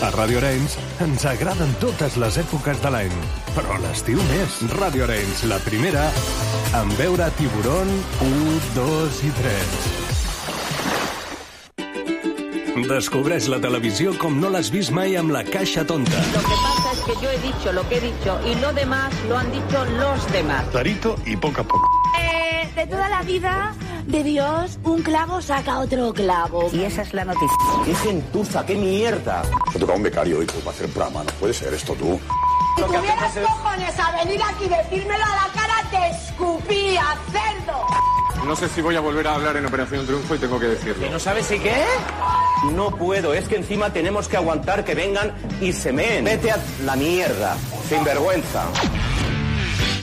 A Radio Arenys ens agraden totes les èpoques de l'any, però l'estiu més. Radio Arenys, la primera, en veure tiburon 1, 2 i 3. Descobreix la televisió com no l'has vist mai amb la caixa tonta. Lo que pasa es que yo he dicho lo que he dicho y lo demás lo han dicho los demás. Clarito y poco a poco. Eh, de toda la vida de Dios, un clavo saca otro clavo. Y esa es la noticia. ¡Qué gentuza, qué mierda! Me toca un becario, hijo, para hacer programa. No puede ser esto tú. Si tuvieras cojones a venir aquí y decírmelo a la cara, te escupía, cerdo. No sé si voy a volver a hablar en Operación Triunfo y tengo que decirlo. ¿No sabes si qué? No puedo, es que encima tenemos que aguantar que vengan y se meen. Vete a la mierda, sin vergüenza.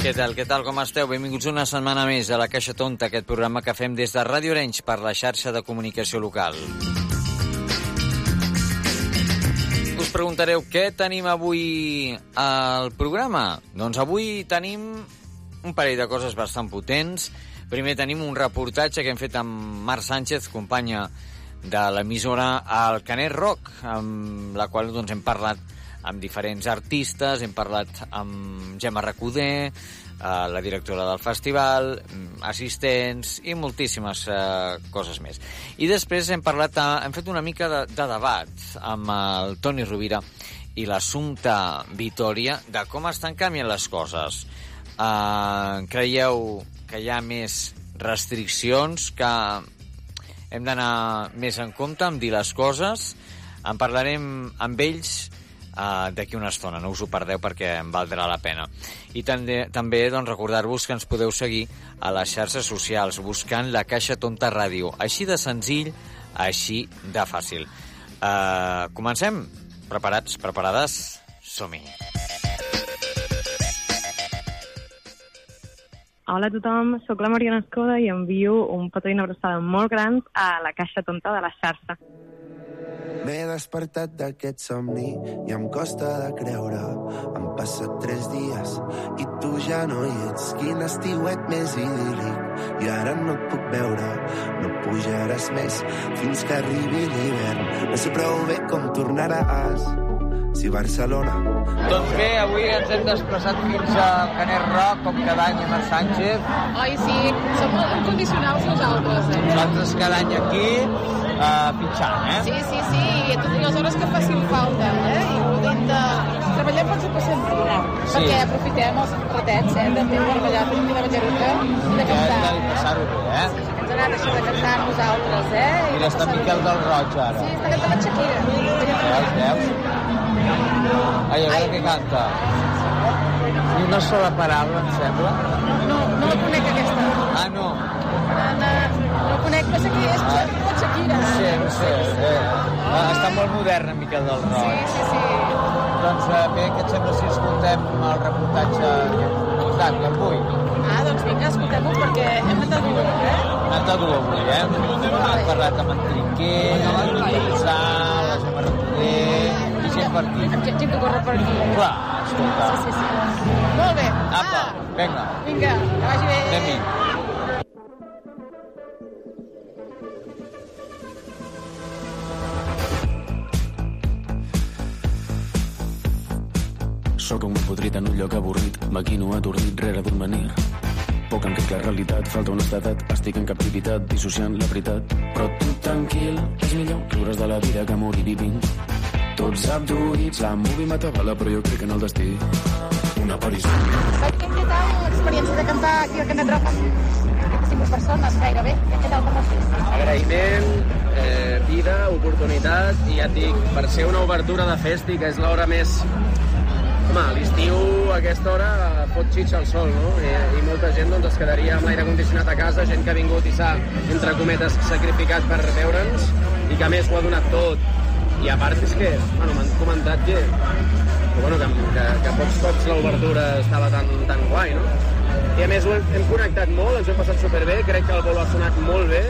Què tal, què tal, com esteu? Benvinguts una setmana més a la Caixa Tonta, aquest programa que fem des de Ràdio Orenys per la xarxa de comunicació local. Us preguntareu què tenim avui al programa? Doncs avui tenim un parell de coses bastant potents. Primer tenim un reportatge que hem fet amb Marc Sánchez, companya de l'emissora al Canet Rock, amb la qual doncs, hem parlat amb diferents artistes, hem parlat amb Gemma Recoder, eh, la directora del festival, mm, assistents i moltíssimes eh, coses més. I després hem parlat, hem fet una mica de, de debat amb el Toni Rovira i l'assumpte Vitoria de com estan canviant les coses. Eh, creieu que hi ha més restriccions, que hem d'anar més en compte amb dir les coses? En parlarem amb ells uh, d'aquí una estona, no us ho perdeu perquè em valdrà la pena. I també, també doncs, recordar-vos que ens podeu seguir a les xarxes socials buscant la Caixa Tonta Ràdio. Així de senzill, així de fàcil. Uh, comencem? Preparats? Preparades? Som-hi! Hola a tothom, sóc la Mariana Escoda i envio un petó i una abraçada molt gran a la Caixa Tonta de la xarxa. M'he despertat d'aquest somni i em costa de creure. Han passat tres dies i tu ja no hi ets. Quin estiuet més idíl·lic. I ara no et puc veure, no pujaràs més fins que arribi l'hivern. No sé prou bé com tornaràs. Si Barcelona... Doncs bé, avui ens hem desplaçat fins al Canet Rock, com cada any amb el Sánchez. Oi, sí, som molt incondicionals nosaltres. Eh? Nosaltres cada any aquí, uh, pitjant, eh? Sí, sí, sí, i a totes les hores que facin falta, eh? I volem de... Treballem per si passem sí. perquè aprofitem els ratets, eh? De fer per ballar, fer una ballareta i de cantar. Ja, de passar-ho bé, eh? Sí, sí, ens agrada això de cantar amb nosaltres, eh? I Mira, està Miquel del Roig, ara. Sí, està cantant la Shakira. Veus, veus? Ai, a veure què canta. Ni una sola paraula, em sembla. No, no la conec aquesta. Ah, no? No, no, la conec, no sé qui és, ah. la Shakira. No sé, no sé. Eh, ah, està molt modern, en Miquel del Roig. Sí, sí, sí. Doncs eh, bé, què et sembla si escoltem el reportatge que hem portat avui? Ah, doncs vinga, escoltem-ho, perquè hem anat a dur, eh? Hem anat a dur avui, eh? Hem parlat amb en Trinquer, amb en Gonzal, per aquí. Amb gent que corre per aquí. Clar, escolta. Sí, sí, sí. Molt bé. Apa, vinga. Vinga, que vagi bé. Anem-hi. Sóc un podrit en un lloc avorrit, maquino atordit rere d'un menir. Poc em crec la realitat, falta honestedat, estic en captivitat, dissociant la veritat. Però tu tranquil, és millor riure's de la vida que morir vivint. Tots abduïts, la movie m'atabala, però jo crec en el destí. Una aparició. Què tal l'experiència de cantar aquí al Canet amb cinc persones gairebé? Què tal com vas fer? Agraïment, eh, vida, oportunitat, i ja et dic, per ser una obertura de festi, que és l'hora més Home, a l'estiu a aquesta hora pot xitxar el sol, no? I, I molta gent doncs, es quedaria amb l'aire condicionat a casa, gent que ha vingut i s'ha, entre cometes, sacrificat per veure'ns i que a més ho ha donat tot. I a part és que, bueno, m'han comentat que que, bueno, que, que, que pocs cops l'obertura estava tan, tan guai, no? I a més ho hem, hem connectat molt, ens ho hem passat superbé, crec que el bolo ha sonat molt bé,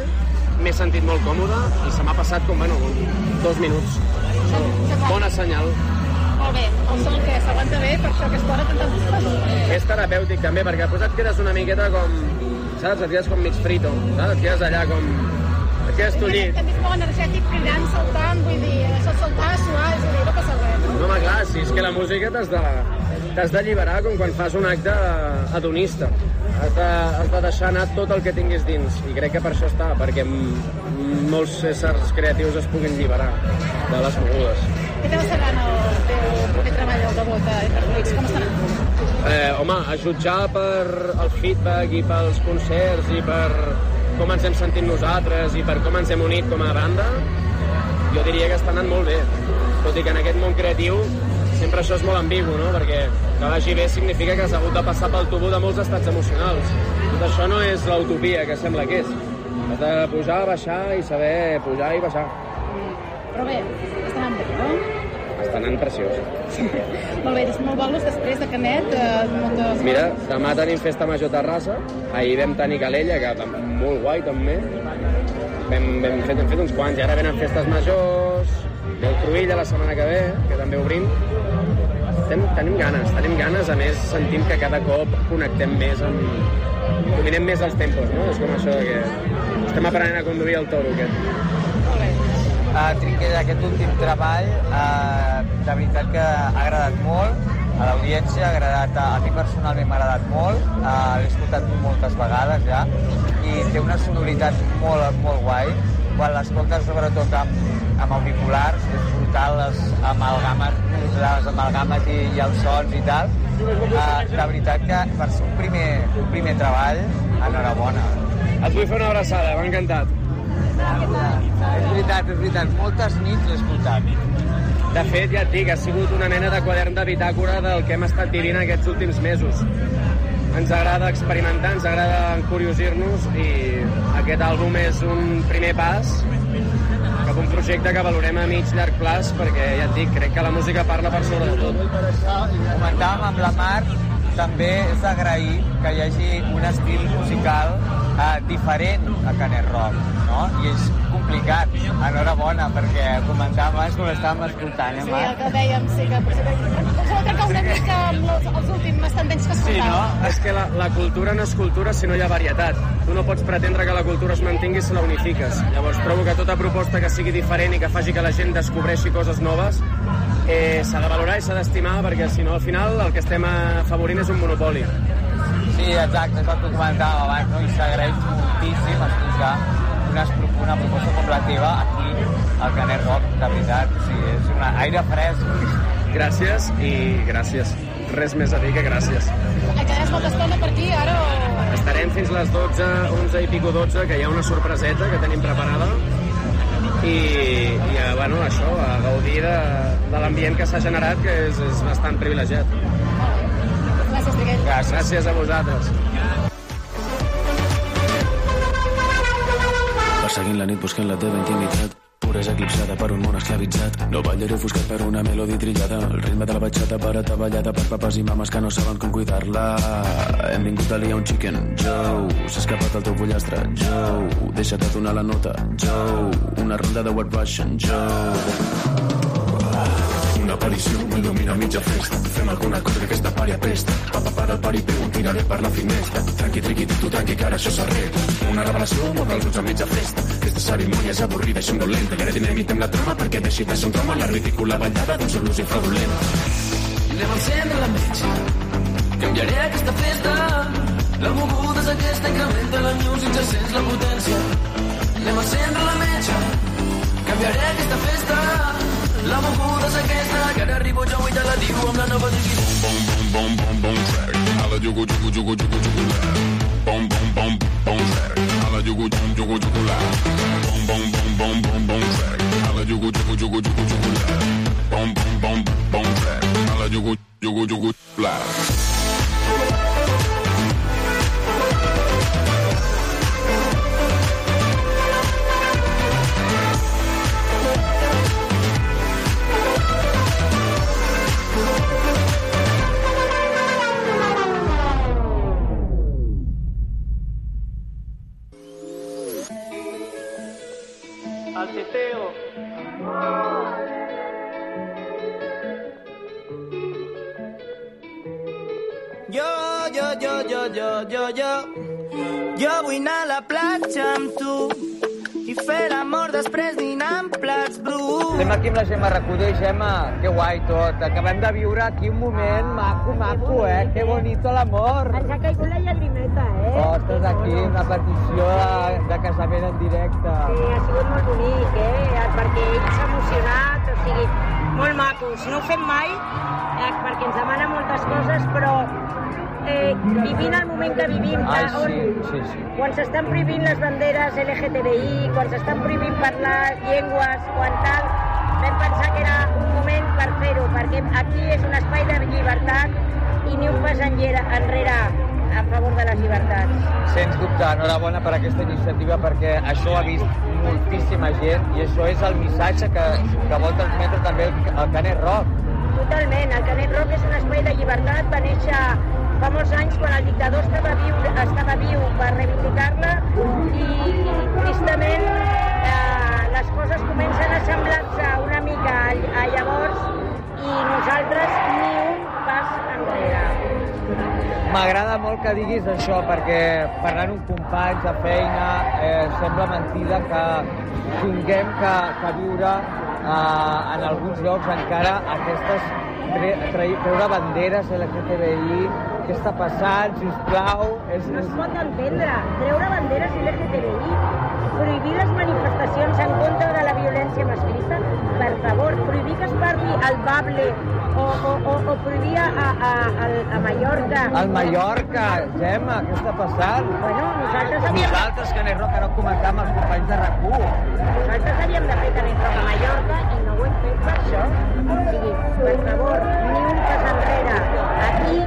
m'he sentit molt còmode i se m'ha passat com, bueno, dos minuts. Bona senyal. Molt bé, el sol que s'aguanta bé, per això aquesta hora tanta música. És terapèutic també, perquè després et quedes una miqueta com... Saps? Et quedes com mig frito, saps? Et quedes allà com... Et quedes tollit. També és molt energètic, cridant, saltant, vull dir, això saltar, suar, és a dir, no passa res. No, home, clar, si és que la música t'has de, t'has d'alliberar com quan fas un acte hedonista. Has de, has de deixar anar tot el que tinguis dins. I crec que per això està, perquè molts éssers creatius es puguin alliberar de les mogudes. Què t'ha passat el teu proper treball, el debut a Interflix? Com està anant? Eh, home, a jutjar per el feedback i pels concerts i per com ens hem sentit nosaltres i per com ens hem unit com a banda, jo diria que està anant molt bé. Tot i que en aquest món creatiu sempre això és molt ambigu, no? Perquè que vagi bé significa que has hagut de passar pel tubo de molts estats emocionals. Tot això no és l'utopia que sembla que és. Has de pujar, baixar i saber pujar i baixar. Però bé, està anant bé, no? Anant preciós. Molt bé, doncs molt bolos després de Canet, eh, moltes... Mira, demà tenim festa major a Terrassa, ahir vam tenir Calella, que molt guai també. Vam, vam fet, hem fet uns quants, i ara venen festes majors, ve el Cruïlla la setmana que ve, que també obrim. Estem, tenim ganes, tenim ganes, a més sentim que cada cop connectem més amb... dominem més els tempos, no? És com això de que estem aprenent a conduir el toro aquest. Uh, Trinquell, aquest últim treball, uh, de veritat que ha agradat molt a l'audiència, ha agradat, a, a mi personalment m'ha agradat molt, uh, l'he escoltat moltes vegades ja, i té una sonoritat molt, molt guai. Quan l'escoltes sobretot amb, amb auriculars, és brutal les amalgames, les amalgames i, i els sons i tal. Uh, de veritat que per ser un primer, un primer treball, enhorabona. Et vull fer una abraçada, m'ha encantat. És veritat, és veritat. Moltes nits l'he escoltat. De fet, ja et dic, ha sigut una mena de quadern de bitàcora del que hem estat vivint aquests últims mesos. Ens agrada experimentar, ens agrada encuriosir-nos i aquest àlbum és un primer pas cap a un projecte que valorem a mig llarg plaç perquè, ja et dic, crec que la música parla per sobre de tot. Comentàvem amb la Mar, també és d'agrair que hi hagi un estil musical eh, diferent a Canet Rock, no? I és complicat. Enhorabona, perquè comentàvem abans quan estàvem escoltant, eh, Sí, Mar? el que dèiem, sí, que potser trencar una mica amb els, els últims tendents que escoltàvem. És que la, la cultura no és cultura si no hi ha varietat. Tu no pots pretendre que la cultura es mantingui si la unifiques. Llavors trobo que tota proposta que sigui diferent i que faci que la gent descobreixi coses noves eh, s'ha de valorar i s'ha d'estimar perquè si no al final el que estem afavorint és un monopoli. Sí, exacte, és el que comentàvem abans, no? I s'agraeix moltíssim escoltar una, una proposta com la teva aquí al Canet Rock, de veritat. Sí, és un aire fresc. Gràcies i gràcies. Res més a dir que gràcies. Et quedaràs molta estona per aquí, ara, o... Estarem fins les 12, 11 i pico 12, que hi ha una sorpreseta que tenim preparada. I, i eh, bueno, això, a gaudir de, de l'ambient que s'ha generat, que és, és bastant privilegiat. Gràcies, Miguel. Gràcies. A vosaltres. Perseguint la nit buscant la teva intimitat. Puresa eclipsada per un món esclavitzat. No ballaré ofuscat per una melodi trillada. El ritme de la batxata per ataballada per papes i mames que no saben com cuidar-la. Hem vingut a liar un chicken. Joe s'ha escapat el teu pollastre. Joe deixa't de donar la nota. Joe una ronda de White Russian Joe Una aparició m'il·lumina mitja festa. Fem alguna cosa que aquesta pària pesta. Papa para el paripé, un tiraré per la finestra. Tranqui, triqui, tu tranqui, que ara això s'arregla. Una revelació, mort els ulls a mitja festa. Aquesta cerimònia és avorrida i somnolenta. I ara dinamitem la trama perquè deixi de ser un trauma la ridícula ballada d'un solució fraudulenta. Anem a encendre la metge. Canviaré aquesta festa. La moguda és aquesta, incrementa la llum i sents la potència. Anem a encendre la metge. Canviaré aquesta festa. Lama who does a gangster, gotta ribo jump with a divo, I'm not about to get boom, boom, boom, boom, boom, boom, track. Hala jugo, jugo, jugo, jugo, jugo, la. Boom, boom, boom, boom, track. Hala jugo, jump, jugo, jugo, la. Boom, boom, boom, boom, boom, boom, track. Hala jugo, jugo, jugo, jugo, jugo, la. Boom, boom, boom, boom, track. Hala jugo, jugo, jugo, la. Jo, jo, jo, jo, vull anar a la platja amb tu i fer l'amor després dinar amb plats bruts. Estem aquí amb la Gemma Recoder. Gemma, que guai tot. Acabem de viure aquí un moment maco, maco, eh? Que bonito l'amor. Ens ha caigut la llagrimeta, eh? Ostres, aquí una petició de, de casament en directe. Sí, ha sigut molt bonic, eh? Perquè ell s'ha emocionat, o sigui, molt macos. No ho fem mai, eh, perquè ens demana moltes coses, però eh, vivint el moment que vivim, Ai, que- on, sí, sí, sí. quan s'estan prohibint les banderes LGTBI, quan s'estan prohibint parlar llengües, quan tal, vam pensar que era un moment per fer-ho, perquè aquí és un espai de llibertat i ni un pas enrere, enrere a favor de les llibertats. Sens dubte, enhorabona per aquesta iniciativa perquè això ha vist moltíssima gent i això és el missatge que, que vol transmetre també el, el Canet Rock. Totalment, el Canet Rock és un espai de llibertat, va néixer fa molts anys quan el dictador estava viu, estava viu per reivindicar-la i, i tristament eh, les coses comencen a semblar-se una mica a, a llavors i nosaltres ni un pas enrere. M'agrada molt que diguis això perquè parlant amb companys de feina eh, sembla mentida que tinguem que, que viure eh, en alguns llocs encara aquestes tre, treure banderes LGTBI què està passant, sisplau és, No es pot entendre. Treure banderes LGTBI, prohibir les manifestacions en contra de la violència masclista, per favor, prohibir que es parli al bable o, o, o, o prohibir a, a, a, a Mallorca. al Mallorca, Gemma, què està passant? Bueno, nosaltres havíem- Nosaltres, Canet Rock, ara ho comentàvem amb els companys de RAC1. Nosaltres havíem de fer Rock a Mallorca i no ho hem fet per això. O sigui, per favor, ni un pas enrere. Aquí,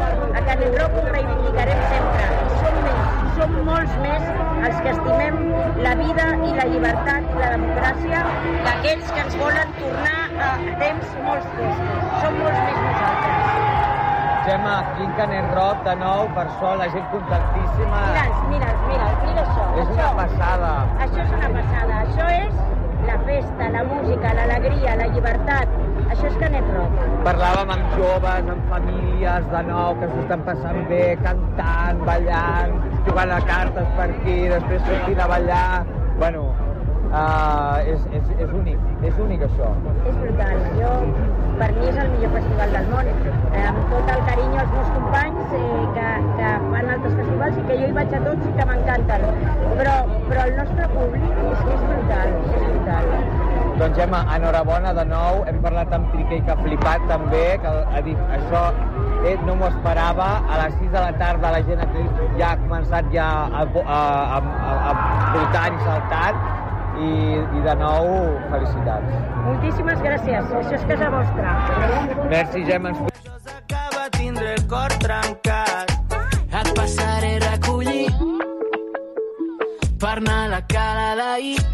a Canet Rock, ho reivindicarem sempre. Som més, som molts més els que estimem la vida i la llibertat i la democràcia que aquells que ens volen tornar a temps molt foscos. Som molts més nosaltres. Gemma, aquí en Canet Rock, de nou, per sol, la gent contentíssima. Mira'ls, mira'ls, mira'ls, mira això. És una això. passada. Això és una passada. Això és la festa, la música, l'alegria, la llibertat. Això és Canet Rock. Parlàvem amb joves, amb famílies, de nou, que s'estan passant bé, cantant, ballant, jugant a cartes per aquí, després sortint a ballar... Bueno, uh, és, és, és únic, és únic això. És brutal. Jo, per mi és el millor festival del món. Eh, amb tot el carinyo als meus companys eh, que, que fan altres festivals i que jo hi vaig a tots i que m'encanten. Però, però el nostre públic és és brutal, és brutal. Doncs Gemma, enhorabona de nou. Hem parlat amb Triquer que ha flipat també, que ha dit això eh, no m'ho esperava. A les 6 de la tarda la gent aquí ja ha començat ja a, a, a, a, a i saltant i, i de nou felicitats. Moltíssimes gràcies. Això és casa vostra. Merci, Gemma. Ens... Acaba tindre el cor trencat. Et passaré a recollir per anar a la cala d'ahir.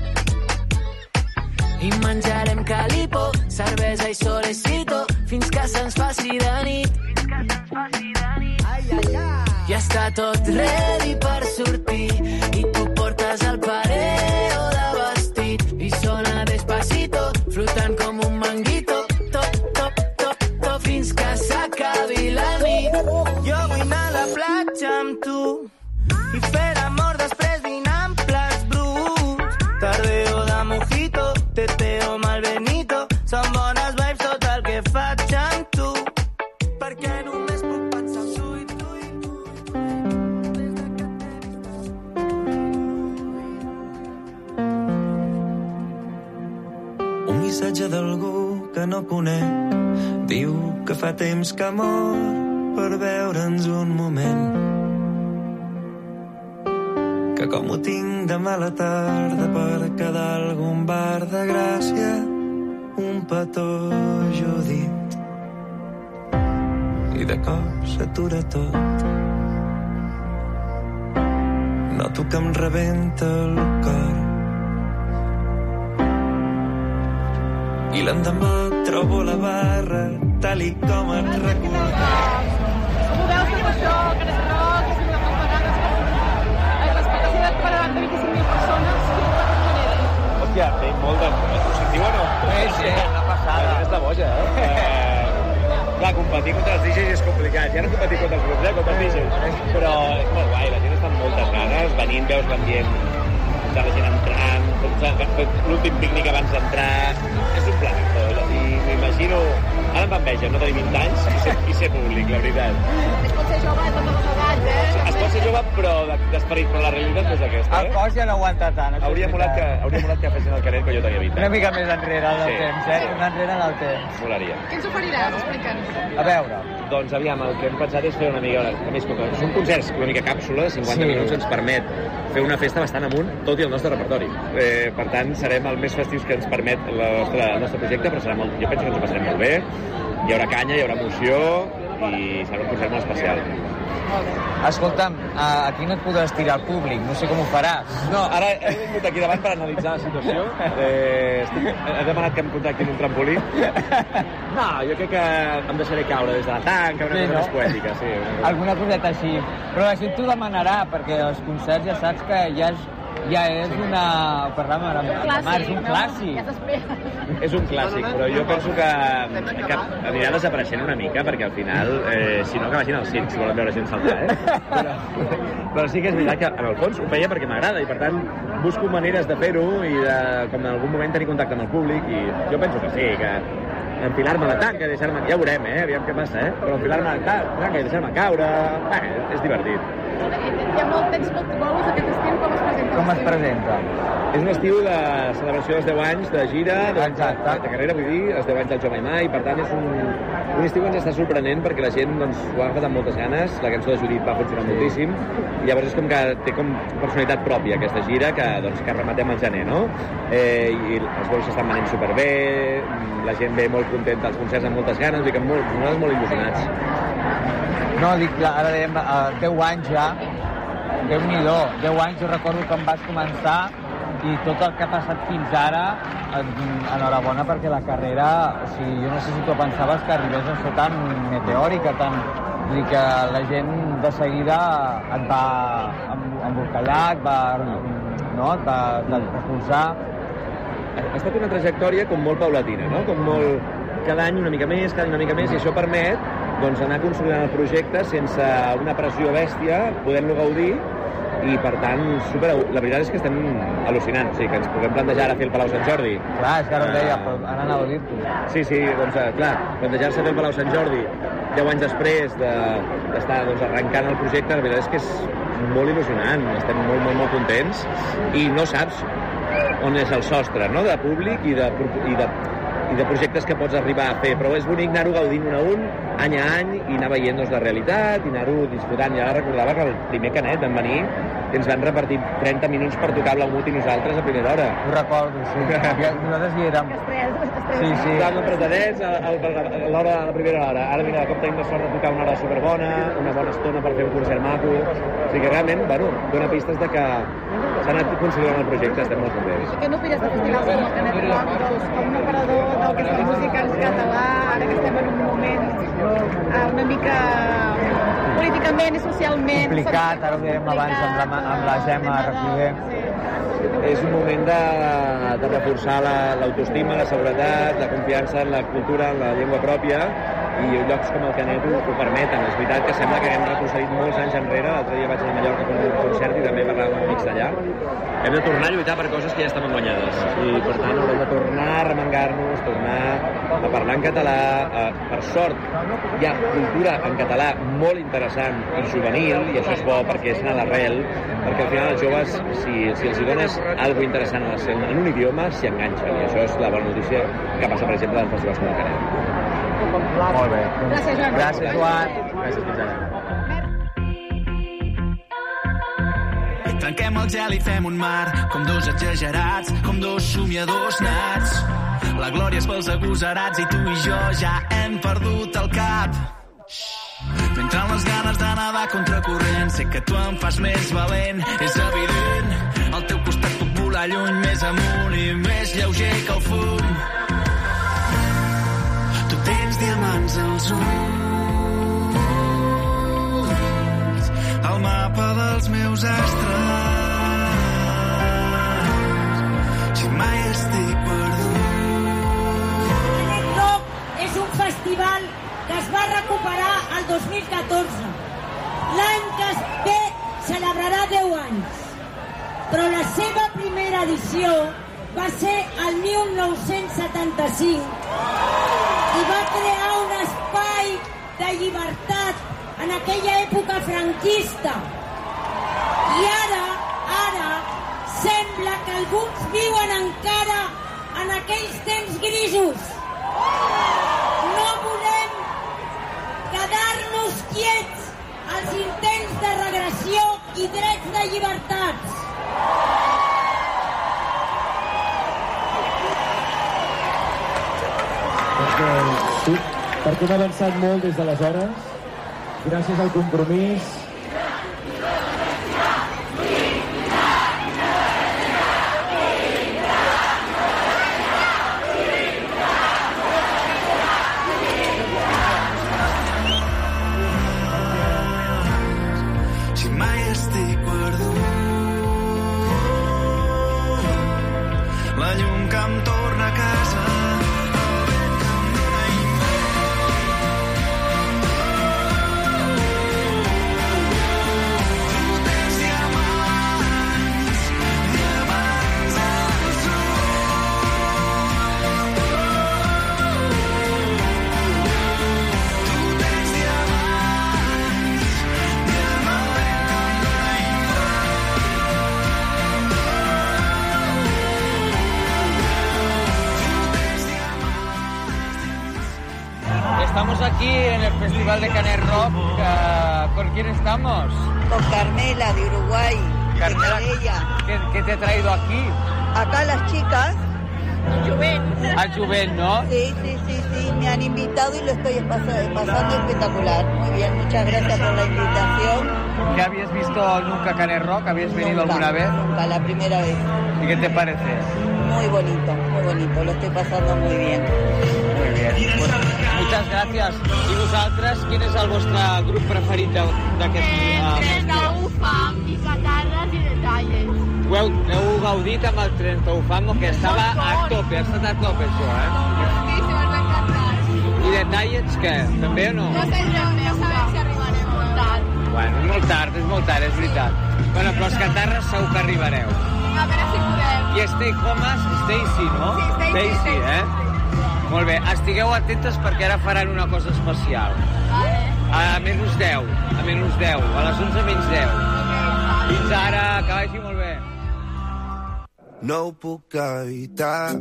Menjarem calipo, cervesa i solecito fins que se'ns faci de nit. Ai, ai, ai. Ja està tot ready per sortir i tu portes el pareo de vestit i sona despacito, flotant Un missatge d'algú que no conec diu que fa temps que mor per veure'ns un moment. Que com ho tinc demà a la tarda per quedar algun bar de Gràcia un petó judit. I de cop s'atura tot. Noto que em rebenta el cor. I l'endemà trobo la barra tal i com et recordava. Com ho veus tot això, que eres rock, que s'ha de parar, l'expectació per davant de 25.000 persones, Hòstia, té molt de... És positiu o no? Sí, sí, una passada. És de boja, eh? eh? Clar, competir contra els DJs és complicat. Ja no competir contra els grups, eh? Contra pixos. Però és molt guai, la gent està amb moltes ganes, venint, veus l'ambient de la gent entrant, tots- l'últim pícnic abans d'entrar, és un planetó, i m'imagino... Ara em fa enveja no tenir 20 anys i ser, i ser públic, la veritat. Es pot ser jove de totes les edats, eh? Es pot ser jove, però de- d'esperit, però la realitat no és aquesta, El eh? cos ja no aguanta tant. Hauria molat que, hauria molat que fessin el caret quan jo tenia 20 Una anys. mica més enrere del Sí. temps, eh? Una enrere del temps. Molaria. Què ens oferiràs? Explica'ns. A veure. Doncs aviam, el que hem pensat és fer una mica... A més, com que són concerts una mica càpsula, de 50 Sí. minuts ens permet fer una festa bastant amunt, tot i el nostre repertori. Eh, per tant, serem el més festius que ens permet la nostra, el nostre projecte, però serà molt, jo penso que ens ho passarem molt bé. Hi haurà canya, hi haurà emoció i serà un concert molt especial. Escolta'm, a- aquí no et podràs tirar al públic, no sé com ho faràs. No, ara he vingut aquí davant per analitzar la situació. Eh, he demanat que em contactin un trampolí. No, jo crec que em deixaré caure des de la tanca, una Sí, cosa no? més poètica, sí. Alguna coseta així. Però la gent t'ho demanarà, perquè els concerts ja saps que ja és, ja és una... Parlàvem ara amb la Mar, és un clàssic. Ja. És un clàssic, però jo penso que, que anirà desapareixent una mica, perquè al final, eh, si no, que vagin al circ, si volen veure gent saltar, eh? Però, però sí que és veritat que, en el fons, ho feia perquè m'agrada, i per tant, busco maneres de fer-ho i de, com en algun moment tenir contacte amb el públic, i jo penso que sí, que enfilar-me la tanca i deixar-me... Ja veurem, eh? Aviam què passa, eh? Però enfilar-me la tanca i deixar-me caure... Bé, és divertit. Hi ha molt, tens molt bolos aquest estiu, com es presenta? Com es presenta? És un estiu de celebració dels 10 anys de gira, de, de, de carrera, vull dir, els 10 anys del Jove Mai, i per tant és un, un estiu que ens està sorprenent perquè la gent doncs, ho ha agafat amb moltes ganes, la cançó de Judit va funcionar moltíssim, i llavors és com que té com personalitat pròpia aquesta gira que, doncs, que rematem al gener, no? Eh, I els bolos s'estan venent superbé, la gent ve molt contenta als concerts amb moltes ganes, vull dir que molt, nosaltres molt il·lusionats. No, dic, ara dèiem, uh, 10 anys ja, déu nhi 10 anys, jo recordo em vas començar i tot el que ha passat fins ara, en- enhorabona perquè la carrera, o sigui, jo no sé si tu pensaves que arribés a ser tan meteòrica, tan... Vull dir que la gent de seguida et va em- embolcallar, et va, no, et va, et va recolzar. ha estat una trajectòria com molt paulatina, no? Com molt... Cada any una mica més, cada any una mica més, i això permet doncs, anar consolidant el projecte sense una pressió bèstia, podent-lo gaudir, i per tant, super, la veritat és que estem al·lucinant, o sigui, que ens puguem plantejar ara fer el Palau Sant Jordi. Clar, és que ara ho deia, però ara anava a dir-t'ho. Sí, sí, doncs eh, clar, plantejar-se fer el Palau Sant Jordi 10 anys després de- d'estar doncs, arrencant el projecte, la veritat és que és molt il·lusionant, estem molt, molt, molt contents i no saps on és el sostre no? de públic i de, i de i de projectes que pots arribar a fer, però és bonic anar-ho gaudint un a un, any a any, i anar veient doncs, la realitat, i anar-ho disfrutant. I ara recordava que el primer canet van venir i ens van repartir 30 minuts per tocar Blaumut i nosaltres a primera hora. Ho recordo, sí. Ja, nosaltres hi érem. Sí, sí. Estàvem apretadets a, a, a l'hora a la primera hora. Ara, mira, de cop tenim la sort de tocar una hora superbona, una bona estona per fer un concert maco. O sigui que realment, bueno, dona pistes de que s'ha anat consolidant el projecte, estem molt contents. I què n'opines de festivals com el Canet Rock, doncs, com un operador del que és la música en català, ara que estem en un moment eh, una mica políticament i socialment... Complicat, ara ho dèiem abans amb la, amb la Gemma Recoller. És un moment de, de reforçar la- l'autoestima, la, seguretat, la confiança en la cultura, en la llengua pròpia, i llocs com el Canet ho, permeten. És veritat que sembla que hem retrocedit molts anys enrere. L'altre dia vaig anar a Mallorca a un concert i també parlàvem amb amics d'allà. Hem de tornar a lluitar per coses que ja estaven guanyades. I, per tant, haurem de tornar a remengar-nos, tornar a parlar en català. Eh, per sort, hi ha cultura en català molt interessant i juvenil, i això és bo perquè és anar a l'arrel, perquè al final els joves, si, si els hi dones alguna interessant en un idioma, s'hi enganxen. I això és la bona notícia que passa, per exemple, en festivals com el Canet. Molt bé. Gràcies, Joan. Gràcies, Joan. Gràcies, fins ara. Trenquem el gel i fem un mar, com dos exagerats, com dos somiadors nats. La glòria és pels agosarats i tu i jo ja hem perdut el cap. M'entren les ganes de nedar contra corrent, sé que tu em fas més valent, és evident. Al teu costat puc volar lluny, més amunt i més lleuger que el fum diamants als ulls el mapa dels meus astres. Si mai estic perdut. Rock és un festival que es va recuperar el 2014 l'any que ve celebrarà 10 anys. Però la seva primera edició va ser el 1975 i va crear un espai de llibertat en aquella època franquista. I ara, ara, sembla que alguns viuen encara en aquells temps grisos. Perquè hem avançat molt des d'aleshores, gràcies al compromís Estamos aquí en el Festival de Canet Rock. eh, ¿Con quién estamos? Con Carmela de Uruguay, Carmela. ¿qué, qué te ha traído aquí? Acá las chicas. Al Juven, ¿no? Sí, sí, sí, sí, me han invitado y lo estoy pas- pasando espectacular. Muy bien, muchas gracias por la invitación. ¿Ya habías visto nunca Canet Rock? ¿Habías venido Nunca, alguna vez? Nunca, la primera vez. ¿Y qué te parece? Muy bonito, muy bonito, lo estoy pasando. Muy bien. Muchas gracias. I vosaltres, quin és el vostre grup preferit d'aquest uh, festival? UFAM i catarres i detalles. Ho heu, heu gaudit amb el 30 UFAM, que estava a tope, ha estat a tope això, eh? Sí, sí, m'ha encantat. I detallets, què? També o no? No sé, no, no sabem si arribarem molt tard. Bueno, és molt tard, és molt tard, és veritat. Bueno, però els catarres segur que arribareu. A veure si podem. I Stay Homes, Stacy, no? Sí, Stacy, Stacy, eh? Molt bé, estigueu atentes perquè ara faran una cosa especial. A menys 10, a menys 10, a les 11 menys 10. Fins ara, que vagi molt bé. No ho puc evitar,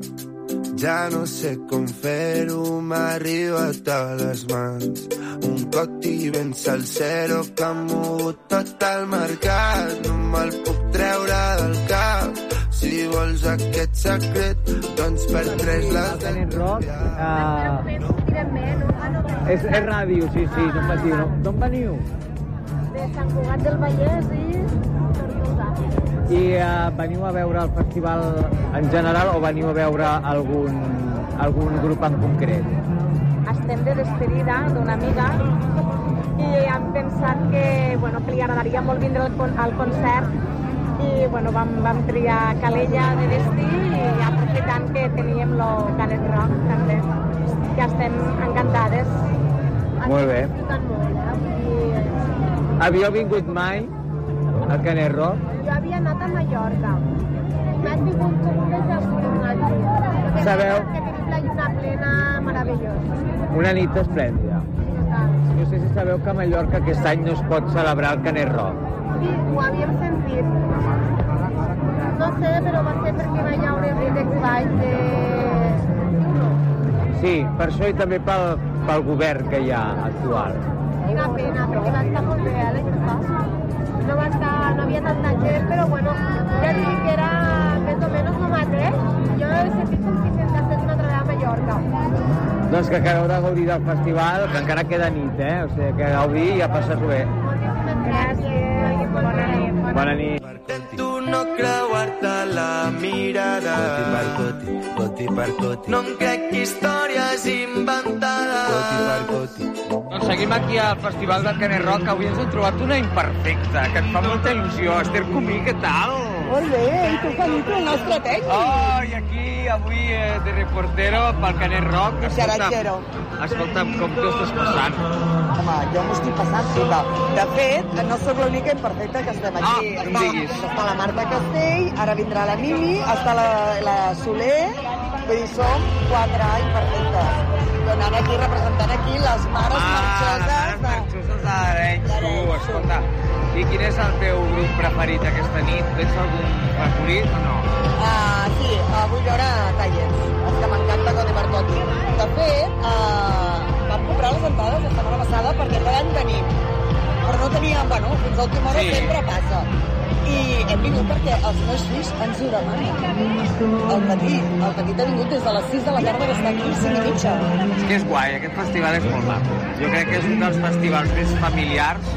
ja no sé com fer-ho, m'ha arribat a les mans. Un coti ben salsero que ha mogut tot el mercat, no me'l puc treure del cap. Si vols aquest secret, doncs per tres l'has de Rock, és, és ràdio, sí, sí, no patiu. No? D'on veniu? De Sant Cugat del Vallès i Tortosa. I uh, veniu a veure el festival en general o veniu a veure algun, algun grup en concret? Estem de despedida d'una amiga i hem pensat que, bueno, que li agradaria molt vindre al, con al concert i bueno, vam, vam triar Calella de destí i aprofitant que teníem lo Canet Rock també, que estem encantades. Molt bé. Molt, eh? Havíeu vingut mai al Canet Rock? Jo havia anat a Mallorca. M'has vingut com un desastre. Sabeu? Que tenim la lluna plena meravellosa. Una nit esplèndida. No sé si sabeu que a Mallorca aquest any no es pot celebrar el Canet Rock. Sí, ho havíem sentit. No sé, però va ser perquè va hi ha un índex baix de... Sí, per això i també pel, pel govern que hi ha actual. Quina pena, perquè va estar molt bé, eh. No, va estar, no havia tanta gent, però bueno, ja et dic que era més o menys el mateix. Jo he sentit com si s'hagués estat una altra a Mallorca. Doncs que acabeu de gaudir del festival, que encara queda nit, eh? O sigui, que gaudir i a passar-ho bé. Gràcies, bona nit. Bona nit. Tu no creuar-te la mirada. Coti per coti, coti per coti. No em crec històries inventades. Coti per coti. Doncs seguim aquí al Festival del Canet Rock, avui ens hem trobat una imperfecta, que et fa molta il·lusió. Esther Comí, què tal? Molt bé, i tu, Juanito, el nostre tècnic. Oh, i aquí avui eh, de reportero pel Canet Rock. Xarachero. escolta'm, com t'ho estàs passant? Home, jo m'ho estic passant puta. De fet, no sóc l'única imperfecta que estem aquí. Ah, no diguis. està la Marta Castell, ara vindrà la Mimi, està la, la Soler, vull dir, som quatre imperfectes. Donant aquí, representant aquí les mares Ah, marxoses de... Marxoses d'Arenys, tu, escolta. I quin és el teu grup preferit aquesta nit? Tens algun favorit o no? Ah, sí, uh, vull veure tallers, els que m'encanta Codi Marcotti. De fet, uh, vam comprar les entrades la setmana passada perquè cada any tenim, però no teníem, bueno, fins a última hora Sí. sempre passa. I hem vingut perquè els meus fills ens ho demanen. El petit, el petit ha vingut des de les 6 de la tarda que està aquí, 5 i mitja. És que és guai, aquest festival és molt maco. Jo crec que és un dels festivals més familiars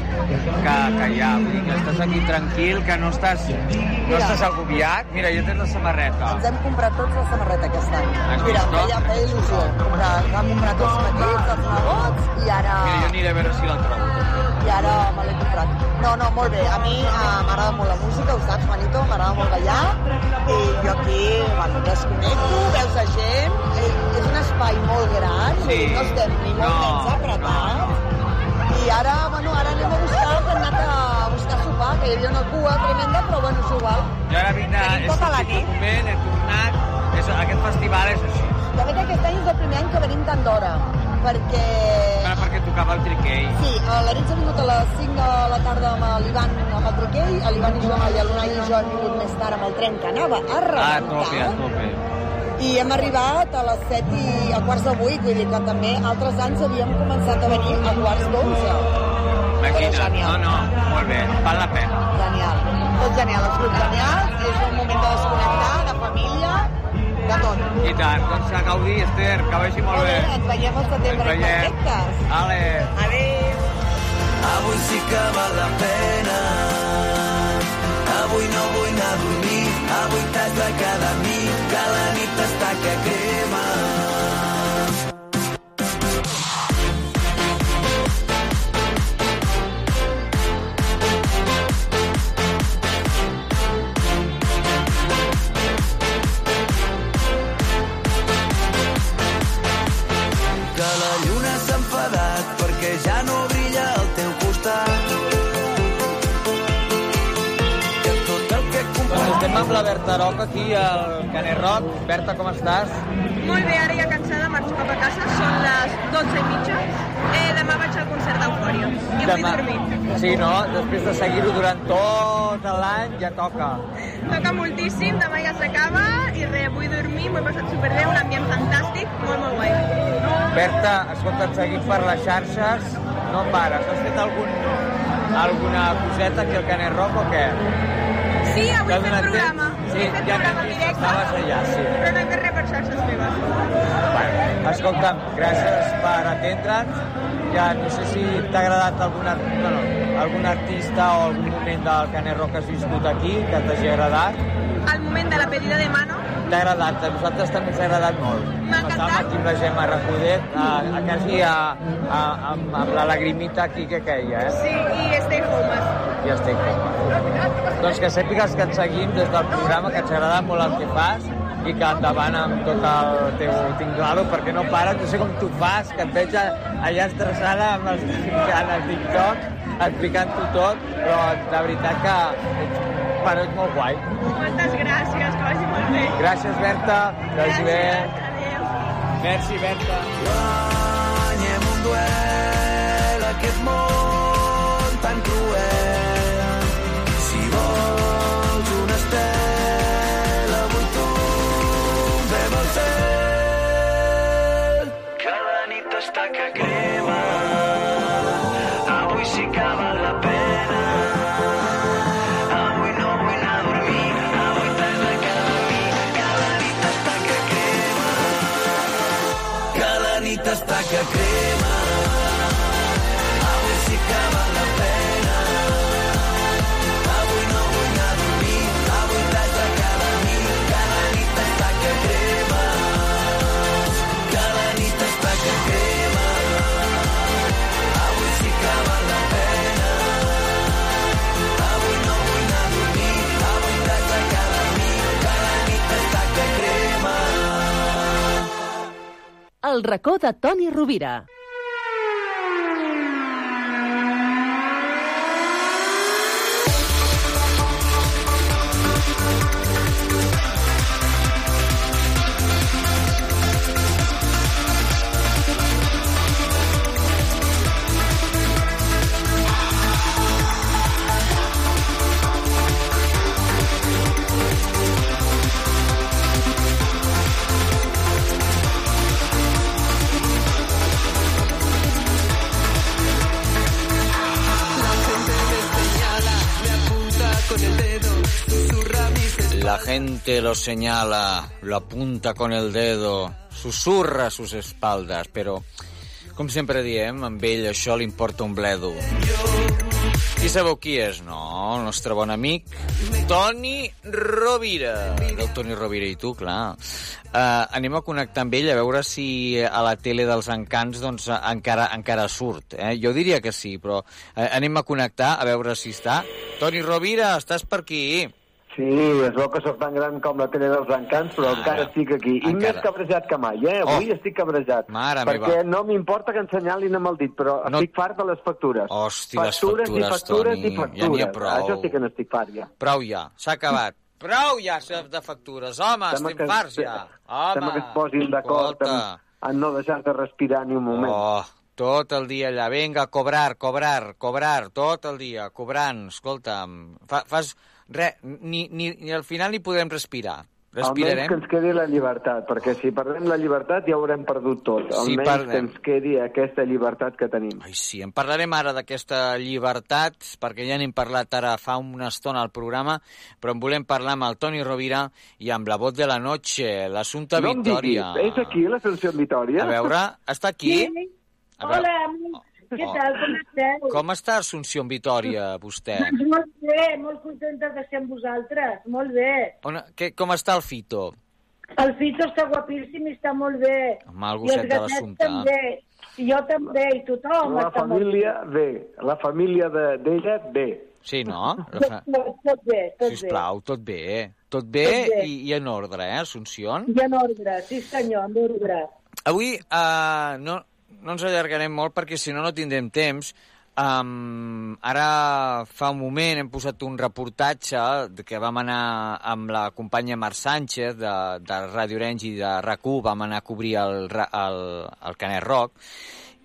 que, que hi ha. Vull dir que estàs aquí tranquil, que no estàs, no estàs agobiat. Mira, jo tens la samarreta. Ens hem comprat tots la samarreta aquest any. Has Mira, no? feia, feia il·lusió. Comprar, vam comprar tots els petits, els nebots, i ara... Mira, jo aniré a veure si la trobo. i ara me l'he comprat. No, no, molt bé. A mi eh, m'agrada molt la música, ho saps, Manito, m'agrada molt ballar. I jo aquí, bueno, desconnecto, veus la gent, i és un espai molt gran, Sí. no estem ni molt No, menys apretats. I ara, bueno, ara anem a buscar, hem anat a buscar sopar, que hi havia una cua tremenda, però bueno, és igual. Jo ara vinc de... He tota la sortit nit. moment, he tornat... És, aquest festival és així. De fet, aquest any és el primer any que venim tant d'hora, perquè tocava el triquell. Sí, eh, l'Aritz ha vingut a les 5 de la tarda amb l'Ivan amb el triquell, a l'Ivan i jo, l'Unai i jo hem vingut més tard amb el tren que anava a Ah, a rebentar. tope, a tope. I hem arribat a les 7 i a quarts de 8, vull dir que també altres anys havíem començat a venir a quarts d'11. Imagina't. No, no, molt bé, val la pena. Genial. Tot genial, els grups genials, és un moment de desconnectar, de de tot. I tant, doncs a gaudir, Esther, que vagi molt bé. Ens veiem al setembre Ens veiem. Ale. Adéu. Avui sí que val la pena. Avui no vull anar a dormir. Avui t'has de quedar amb mi, que la nit està que crema. La Berta Roc aquí al Canet Roc. Berta, com estàs? Molt bé, ara ja cansada, marxo cap a casa, són les 12 i mitja. Eh, demà vaig al concert d'Eufòria i vull dormir. Sí, no? Després de seguir-ho durant tot l'any, ja toca. Toca moltíssim, demà ja s'acaba i res, vull dormir, m'ho he passat superbé, un ambient fantàstic, molt, molt guai. Berta, escolta, et seguim per les xarxes, no pares. Has fet algun, alguna coseta aquí al Canet Roc o què? Sí, avui donat programa. Sí, ja directe, estaves allà, sí. però no he fet res per xarxes meves. Bueno, escolta'm, gràcies per atendre'ns. Ja no sé si t'ha agradat algun, art... bueno, algun artista o algun moment del Canet Roc que has viscut aquí, que t'hagi agradat. Al moment de la pedida de mano, T'ha agradat, a nosaltres també ens ha agradat molt. M'ha Estàvem aquí amb la Gemma Recodet, a, a quasi a, a, amb, amb la lagrimita aquí que queia, eh? sí, i Stay Homes. I estic com. Doncs que sàpigues que et seguim des del programa, que ens agrada molt el que fas i que endavant amb tot el teu tinglado, perquè no pares, no sé com tu fas, que et veig allà estressada amb els, en el TikTok, explicant-ho tot, però de veritat que ets, bueno, ets molt guai. Moltes gràcies, que vagi molt bé. Gràcies, Berta, que vagi bé. Adéu. Merci, Berta. guanyem un duel El racó de Toni Rovira. La gente lo señala, lo apunta con el dedo, susurra a sus espaldas, però, com sempre diem, amb ell això li importa un bledo. I sabeu qui és, no? El nostre bon amic, Toni Rovira. El Toni Rovira i tu, clar. Uh, anem a connectar amb ell a veure si a la tele dels encants doncs, encara, encara surt. Eh? Jo diria que sí, però uh, anem a connectar a veure si està. Toni Rovira, estàs per aquí? Sí, es veu que sóc tan gran com la tele dels encants, però Ah, encara estic aquí. I encara. més cabrejat que mai, eh? Avui Oh. estic cabrejat. Mare perquè meva. no m'importa que ensenyalin amb el dit, però No- estic fart de les factures. Hosti, les factures, factures, i factures Toni, i factures. ja n'hi ha prou. Això sí que n'estic fart, ja. Prou ja, s'ha acabat. Prou ja de factures, home, Sembla estem que- farts ja. Home, Sembla que es posin d'acord en, en no deixar de respirar ni un moment. Oh, tot el dia allà, vinga, cobrar, cobrar, cobrar, tot el dia, cobrant, escolta'm, fa, fas res, ni, ni, ni al final ni podrem respirar. Almenys Respirarem. que ens quedi la llibertat, perquè si perdem la llibertat ja haurem perdut tot. Sí, Almenys perdem. que ens quedi aquesta llibertat que tenim. Ai, sí, en parlarem ara d'aquesta llibertat, perquè ja n'hem parlat ara fa una estona al programa, però en volem parlar amb el Toni Rovira i amb la voz de la noche, l'assumpte no em Victòria. diguis, és aquí l'Ascensió Vitòria? A veure, està aquí? Sí. A veure, Hola. Què Oh. tal? Com esteu? Com està Assumpció en Vitòria, vostè? Doncs molt bé, molt contenta de ser amb vosaltres. Molt bé. On, que, com està el Fito? El Fito està guapíssim i està molt bé. Home, el gosset de també. I jo també, i tothom La està molt família bé, la família de- d'ella bé. Sí, no? Bé. fa... Tot, tot bé, tot Sisplau, tot bé. Tot bé, Tot bé. I, i en ordre, eh, Assumpció? bé. I en ordre, sí senyor, en ordre. Avui uh, no, no ens allargarem molt perquè si no no tindrem temps. Um, ara fa un moment hem posat un reportatge que vam anar amb la companya Mar Sánchez de, de Ràdio Orange i de RAC1, vam anar a cobrir el, el, el Canet Rock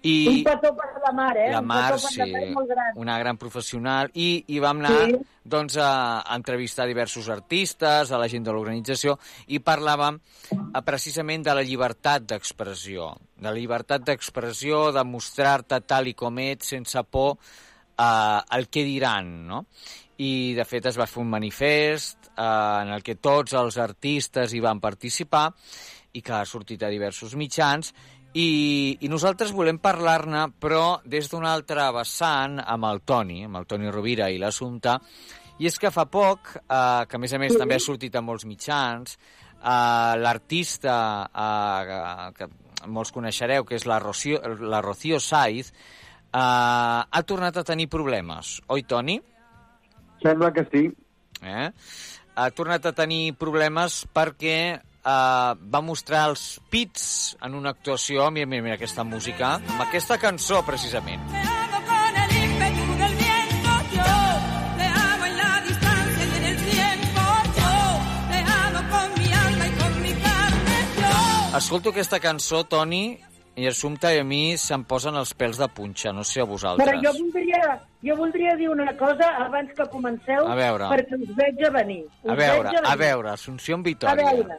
i Un petó per la mar, eh? la Un Mar, per sí, la mar molt gran. una gran professional, i, i vam anar Sí. doncs, a, a entrevistar diversos artistes, a la gent de l'organització, i parlàvem eh, precisament de la llibertat d'expressió, de la llibertat d'expressió, de mostrar-te tal i com ets, sense por eh, al que diran, no? I, de fet, es va fer un manifest eh, en el que tots els artistes hi van participar i que ha sortit a diversos mitjans i, i nosaltres volem parlar-ne, però des d'un altre vessant, amb el Toni, amb el Toni Rovira i l'Assumpte, i és que fa poc, eh, que a més a més també ha sortit a molts mitjans, eh, l'artista eh, que molts coneixereu, que és la Rocío, la Rocío Saiz, eh, ha tornat a tenir problemes, oi, Toni? Sembla que sí. Eh? Ha tornat a tenir problemes perquè eh, va mostrar els pits en una actuació, mira, mira, mira aquesta música, amb aquesta cançó, precisament. Escolto aquesta cançó, Toni, i Assumpta i a mi se'm posen els pèls de punxa, no sé a vosaltres. Però jo voldria, jo voldria dir una cosa abans que comenceu, A veure. perquè us veig a venir. Us A veure, a venir. veure, Assumpció en A Vitòria. veure,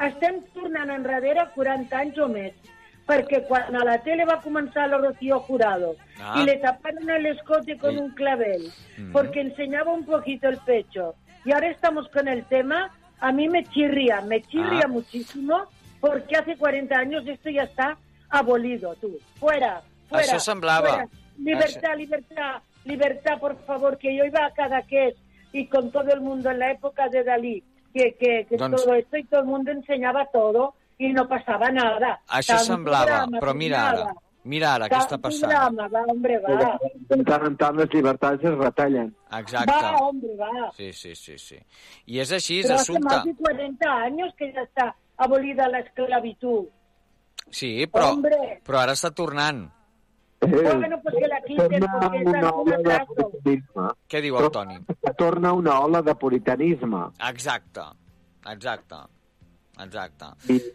estem tornant enrere 40 anys o més, perquè quan a la tele va començar la Rocío Jurado Ah. y le taparon el escote con Sí. un clavel, Mm. porque enseñaba un poquito el pecho, y ahora estamos con el tema, a mí me chirría, me chirría Ah. muchísimo, porque hace 40 años esto ya está abolido, tú. Fuera, fuera. Això semblava. fuera. Libertad, libertad, libertad, por favor, que yo iba a Cadaqués y con todo el mundo en la época de Dalí, que, que, que Doncs- todo esto y todo el mundo enseñaba todo y no pasaba nada. Això Tant semblava, programa, però mira ara, mira ara què està passant. programa, va, hombre, va. De tant en tant les llibertats es retallen. Exacte. Va, hombre, va. Sí, sí, sí, sí. I és així, Pero hace Assumpta. más de 40 años que ya está abolida la esclavitud. Sí, però, Hombre. però ara està tornant. Bueno, pues la quiten es una de. Què diu el Toni? Torna una ola de puritanisme. Exacte, exacte, exacte.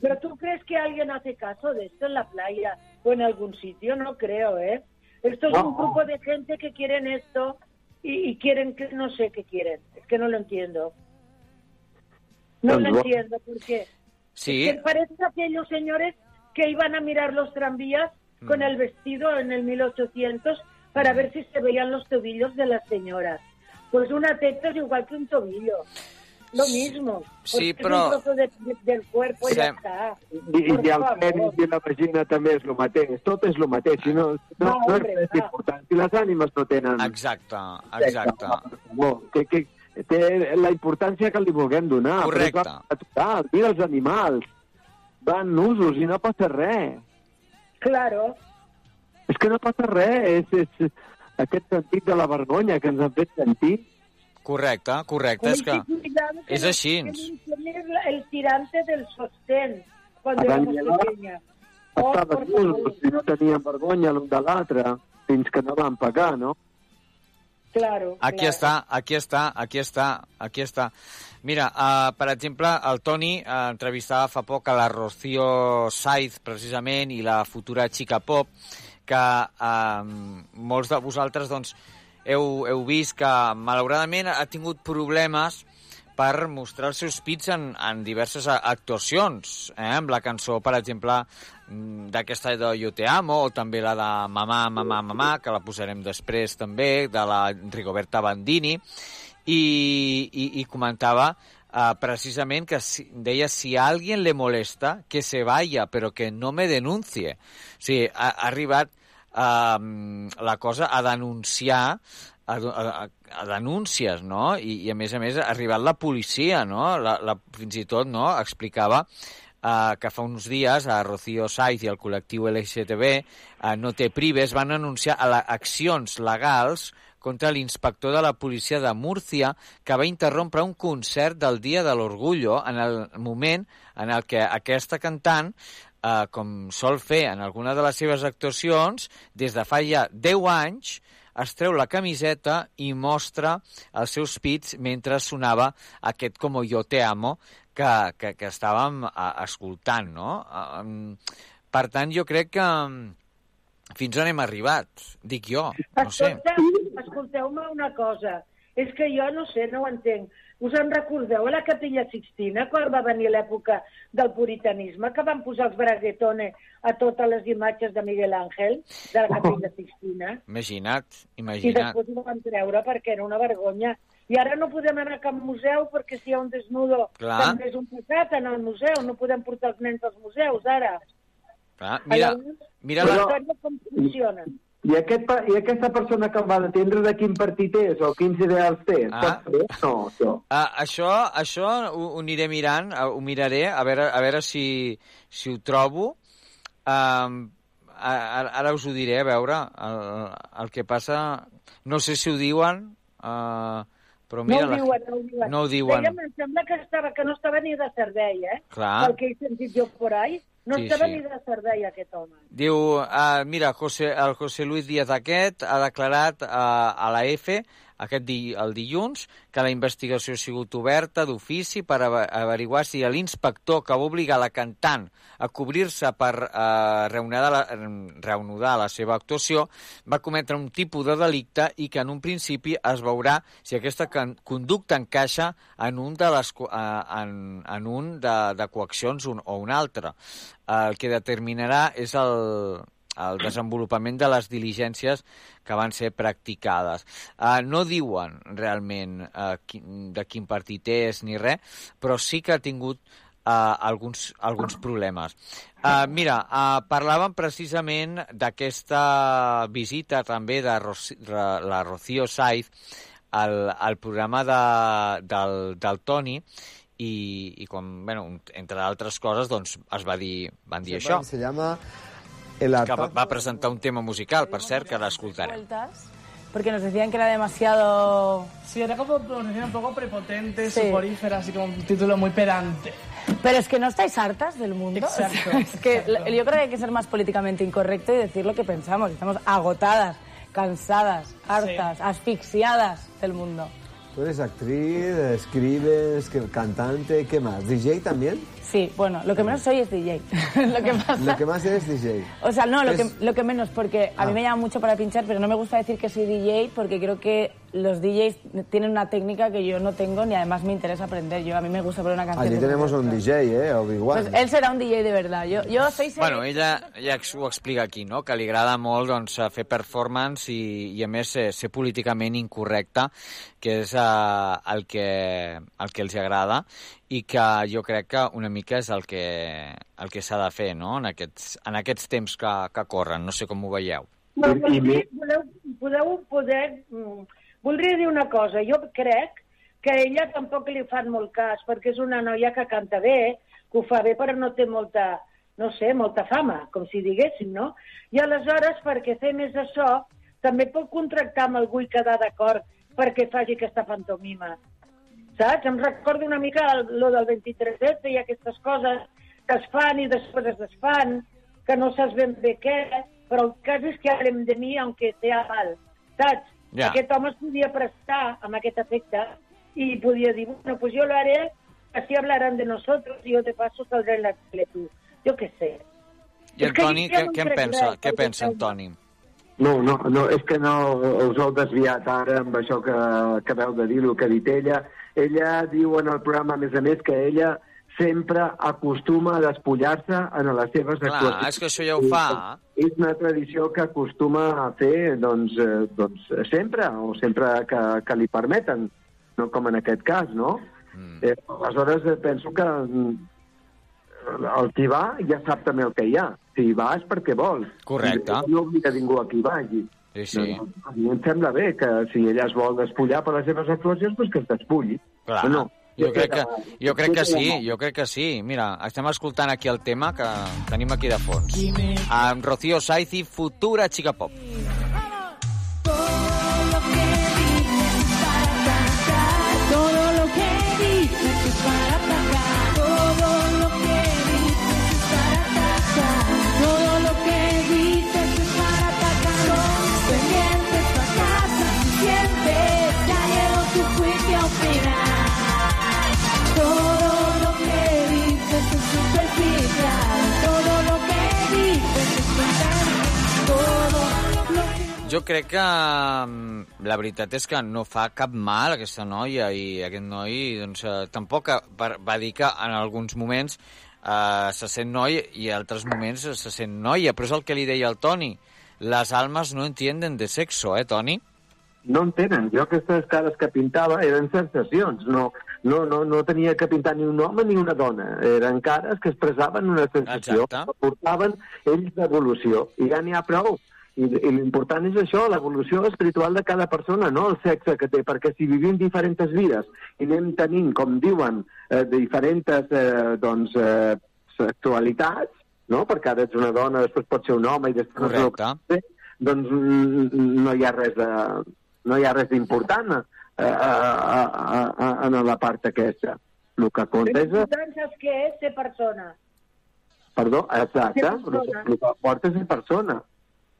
Pero tú crees que alguien hace caso de esto en la playa o en algún sitio? No creo, ¿eh? Esto es un No. grupo de gente que quieren esto y, y quieren que no sé qué quieren. Es que no lo entiendo. No lo entiendo porque Sí, que parecen aquellos señores que iban a mirar los tranvías con Mm. el vestido en el 1800 para ver si se veían los tobillos de las señoras. Pues una teta es igual que un tobillo. Lo mismo. Sí, però- un trozo de- de- del cuerpo y Sí. ya está. I, i el penis i la vagina també és el mateix. Tot és el mateix. Si no, no, no és hombre, res va. important. Si les ànimes no tenen... exacte, exacte. Bo, que, que, té la importància que li vulguem donar. Correcte. Però és total, mira els animals. Van nusos i no passa res. Claro. És que no passa res. És, és aquest sentit de la vergonya que ens han fet sentir. Correcte, correcte, és que... Que és així. la- el tirante del sostén cuando Adán éramos i Eva pequeñas. Oh, Estaven por favor. nusos i no tenien vergonya l'un de l'altre fins que no van pagar, no? Claro. Aquí claro. està, aquí està, aquí està, aquí està. Mira, uh, per exemple, el Toni uh, entrevistava fa poc a la Rocío Saiz, precisament, i la futura Chica Pop, que uh, molts de vosaltres doncs, heu, heu vist que, malauradament, ha tingut problemes per mostrar els seus pits en, en diverses actuacions, eh? amb la cançó, per exemple, mm, d'aquesta de Yo te amo, o també la de Mamà, mamà, mamà, que la posarem després també, de la Rigoberta Bandini, i, i, i comentava uh, precisament que si, deia si a alguien le molesta, que se vaya, però que no me denuncie. O sigui, ha, ha arribat uh, la cosa a denunciar a, a, a denúncies, no? I, I a més a més ha arribat la policia, no? La, la, fins i tot, no? Explicava uh, que fa uns dies a Rocío Saiz i el col·lectiu LGTB uh, No te prives van anunciar a la, accions legals contra l'inspector de la policia de Múrcia que va interrompre un concert del Dia de l'Orgullo en el moment en el que aquesta cantant eh, com sol fer en alguna de les seves actuacions, des de fa ja 10 anys, es treu la camiseta i mostra els seus pits mentre sonava aquest Como yo te amo que, que, que estàvem eh, escoltant, no? Eh, per tant, jo crec que mm, fins on hem arribat, dic jo, no sé. Escolteu- Escolteu-me una cosa, és que jo no sé, no ho entenc. Us en recordeu a la Capella Sixtina, quan va venir l'època del puritanisme, que van posar els braguetones a totes les imatges de Miguel Ángel, de la Capella Sixtina, Imagina't, i imagina't. després ho van treure perquè era una vergonya. I ara no podem anar a cap museu perquè si hi ha un desnudo Clar. també és un pecat en el museu, no podem portar els nens als museus ara. Clar, mira, mira la la... història com funciona. I, aquest, I aquesta persona que el va detendre de quin partit és o quins ideals té? Ah. No, això. Uh, això això ho, ho aniré mirant, uh, ho miraré, a veure, a veure si, si ho trobo. Um, ara, ara us ho diré, a veure, el, el que passa... No sé si ho diuen, uh, però mira... no ho la- diuen, no ho diuen. No ho diuen. Deia, em sembla que, estava, que no estava ni de servei, eh? Clar. Pel que he sentit jo por ahí. No Sí, estava sí. ni de servei, aquest home. Diu, uh, mira, José, el José Luis Díaz aquest ha declarat uh, a la EFE aquest di, el dilluns que la investigació ha sigut oberta d'ofici per averiguar si l'inspector que va obligar la cantant a cobrir-se per uh, reanudar, la, la seva actuació va cometre un tipus de delicte i que en un principi es veurà si aquesta conducta encaixa en un de les eh, en, en un de, de coaccions un, o un altre. El que determinarà és el, el desenvolupament de les diligències que van ser practicades. Uh, no diuen realment uh, quin, de quin partit és ni res, però sí que ha tingut uh, alguns, alguns problemes. Uh, mira, uh, parlàvem precisament d'aquesta visita també de Ra- la Rocío Saiz al, al programa de, del, del Toni i, i com, bueno, entre altres coses, doncs es va dir, van dir això. Se llama El que va, presentar un tema musical, per cert, que l'escoltarem. porque nos decían que era demasiado... Sí, era como un poco prepotente, Sí. suporífera, así como un título muy pedante. Pero es que no estáis hartas del mundo. Exacto, O sea, es que exacto. yo creo que hay que ser más políticamente incorrecto y decir lo que pensamos. Estamos agotadas, cansadas, hartas, asfixiadas del mundo. Tú eres actriz, escribes, cantante, ¿qué más? ¿DJ también? Sí, bueno, lo que menos soy es DJ. lo que pasa... Lo que más eres DJ. O sea, no, lo, Es- que, lo que menos, porque a mí Ah. me llama mucho para pinchar, pero no me gusta decir que soy DJ porque creo que los DJs tienen una técnica que yo no tengo ni además me interesa aprender. Yo A mí me gusta poner una canción. Allí tenemos un DJ, ¿eh? Obi-Wan. Pues él serà un DJ de verdad. Jo, jo soy... Bueno, ella ja ex- ho explica aquí, no? que li agrada molt doncs, fer performance i, i a més ser, ser políticament incorrecte, que és uh, el, que, el que els agrada i que jo crec que una mica és el que, el que s'ha de fer no? en, aquests, en aquests temps que, que corren. No sé com ho veieu. No, però voleu, podeu poder... mm, Voldria dir una cosa. Jo crec que a ella tampoc li fan molt cas, perquè és una noia que canta bé, que ho fa bé, però no té molta, no sé, molta fama, com si diguéssim, no? I aleshores, perquè fer més això, també pot contractar amb algú i quedar d'acord perquè faci aquesta pantomima. Saps? Em recordo una mica el, lo del 23 i aquestes coses que es fan i després es desfan, que no saps ben bé què, però el cas és que hablem de mi aunque sea mal, saps? Ja. Aquest home es podia prestar amb aquest efecte i podia dir, bueno, pues yo lo haré, así hablarán de nosotros y yo de paso saldré en la tele tú. Jo què sé. I el que Toni, què, què en pensa, què pensa en Toni? No, no, no, és que no us heu desviat ara amb això que acabeu de dir, el que ha dit ella. Ella diu en el programa, a més a més, que ella sempre acostuma a despullar-se en les seves Clar, actuacions. és que això ja ho fa. És una tradició que acostuma a fer doncs, eh, doncs, sempre, o sempre que, que li permeten, no com en aquest cas, no? Mm. Eh, aleshores, eh, penso que mm, el qui va ja sap també el que hi ha. Si hi va és perquè vol. Correcte. I no obliga ningú a qui vagi. Sí, sí. No, a mi em sembla bé que si ella es vol despullar per les seves actuacions, doncs que es despulli. Clar, No, jo crec, que, jo crec que sí, jo crec que sí. Mira, estem escoltant aquí el tema que tenim aquí de fons. Amb Rocío Saiz i Futura Chica Pop. Jo crec que mm, la veritat és que no fa cap mal aquesta noia i aquest noi doncs, eh, tampoc va, va dir que en alguns moments eh, se sent noi i en altres moments se sent noia, però és el que li deia el Toni. Les almas no entienden de sexo, eh, Toni? no en tenen. Jo aquestes cares que pintava eren sensacions, no, no, no, no tenia que pintar ni un home ni una dona. Eren cares que expressaven una sensació, Exacte. que portaven ells d'evolució. I ja n'hi ha prou. I, i l'important és això, l'evolució espiritual de cada persona, no el sexe que té, perquè si vivim diferents vides i anem tenint, com diuen, eh, diferents eh, doncs, eh, sexualitats, no? perquè ara ets una dona, després pot ser un home i després Correcte. no sé, doncs mm, no hi ha res de, no hi ha res d'important eh, a, a, a, a, en la part aquesta. El que compta és... L'important saps què és ser persona. Perdó, exacte, Ser el que, persona. el que porta és ser persona.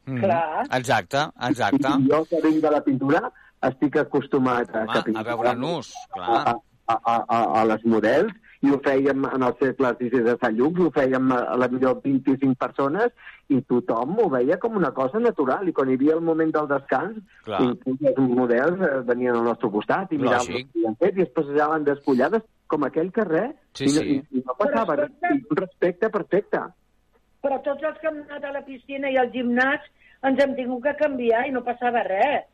Mm. Clar. Exacte, exacte. I jo que vinc de la pintura estic acostumat a, Home, a veure nus, clar. a, a, a, a, a les models i ho fèiem en els cercles d'Isis de Sant Lluc, ho fèiem a, a la millor 25 persones i tothom ho veia com una cosa natural i quan hi havia el moment del descans Clar. i els models eh, venien al nostre costat i miraven Lògic. el que havien fet i es passaven despullades com aquell carrer Sí, i, no, sí. i, i no passava res, i un respecte perfecte. Però tots els que hem anat a la piscina i al gimnàs ens hem tingut que canviar i no passava res.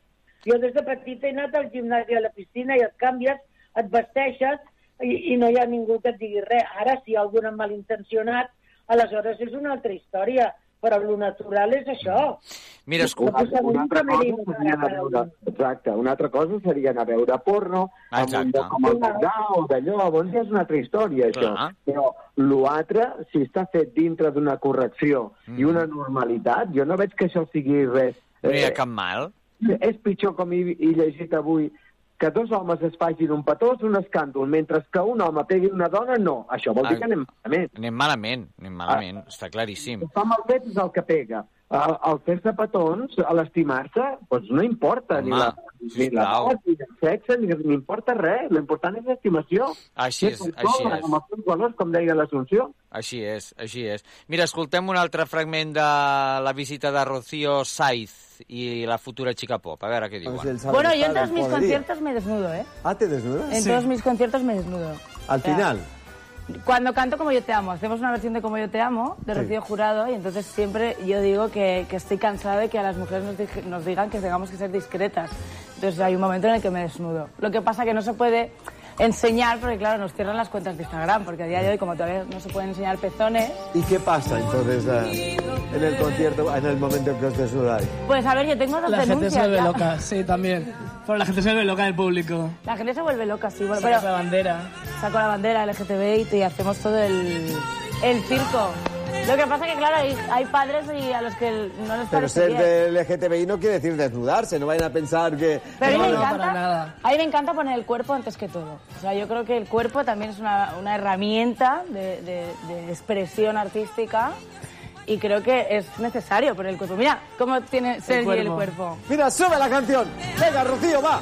Jo des de petita he anat al gimnàs i a la piscina i et canvies, et vesteixes i, i no hi ha ningú que et digui res. Ara, si hi ha algun malintencionat, aleshores és una altra història. Però el natural és això. Mira, No Una, un altra cosa seria anar a veure, exacte, una altra cosa seria anar a veure porno un Exacte. lloc com el Maldà o d'allò, llavors ja és una altra història, això. Clar. Però l'altre, si està fet dintre d'una correcció Mm. i una normalitat, jo no veig que això sigui res... No hi ha cap mal. és pitjor, com he, he llegit avui, que dos homes es facin un petó és un escàndol, mentre que un home pegui una dona, no. Això vol dir Ah. que anem malament. Anem malament, anem malament, està claríssim. El fa mal fet és el que pega. El, el fer-se petons, a l'estimar-se, doncs no importa ni Home, la, ni la sisplau. edat, ni el sexe, ni, ni importa res. L'important és l'estimació. Així és, així és. Amb els seus valors, com deia l'Assumpció. Així és, així és. Mira, escoltem un altre fragment de la visita de Rocío Saiz i la futura chica pop. A veure què diuen. Bueno, yo en todos mis conciertos me desnudo, ¿eh? Ah, ¿te desnudas? En todos mis conciertos me desnudo. Al O sea, final. Cuando canto Como yo te amo, hacemos una versión de Como yo te amo, de Sí. Rocío Jurado, y entonces siempre yo digo que, que estoy cansada de que a las mujeres nos, dij- nos digan que tengamos que ser discretas. Entonces hay un momento en el que me desnudo. Lo que pasa que no se puede enseñar, porque claro, nos cierran las cuentas de Instagram, porque a día de hoy, como todavía no se pueden enseñar pezones, ¿Y qué pasa entonces eh, en el concierto, en el momento en que os desnudáis? pues a ver, yo tengo dos La gente denuncias. se vuelve loca, sí, también. Pero la gente se vuelve loca del público. La gente se vuelve loca, sí. Bueno, Sacas pero la bandera. saco la bandera LGTBI y hacemos todo el, el circo. Lo que pasa que, claro, hay, hay padres y a los que no les Pero parece ser bien. del LGTBI no quiere decir desnudarse, no vayan a pensar que... Pero a mí, me No, encanta, a mí me encanta poner el cuerpo antes que todo. O sea, yo creo que el cuerpo también es una, una herramienta de, de- de expresión artística y creo que es necesario poner el cuerpo. Mira cómo tiene Sergi el cuerpo. Mira, sube la canción. Venga, Rocío, va.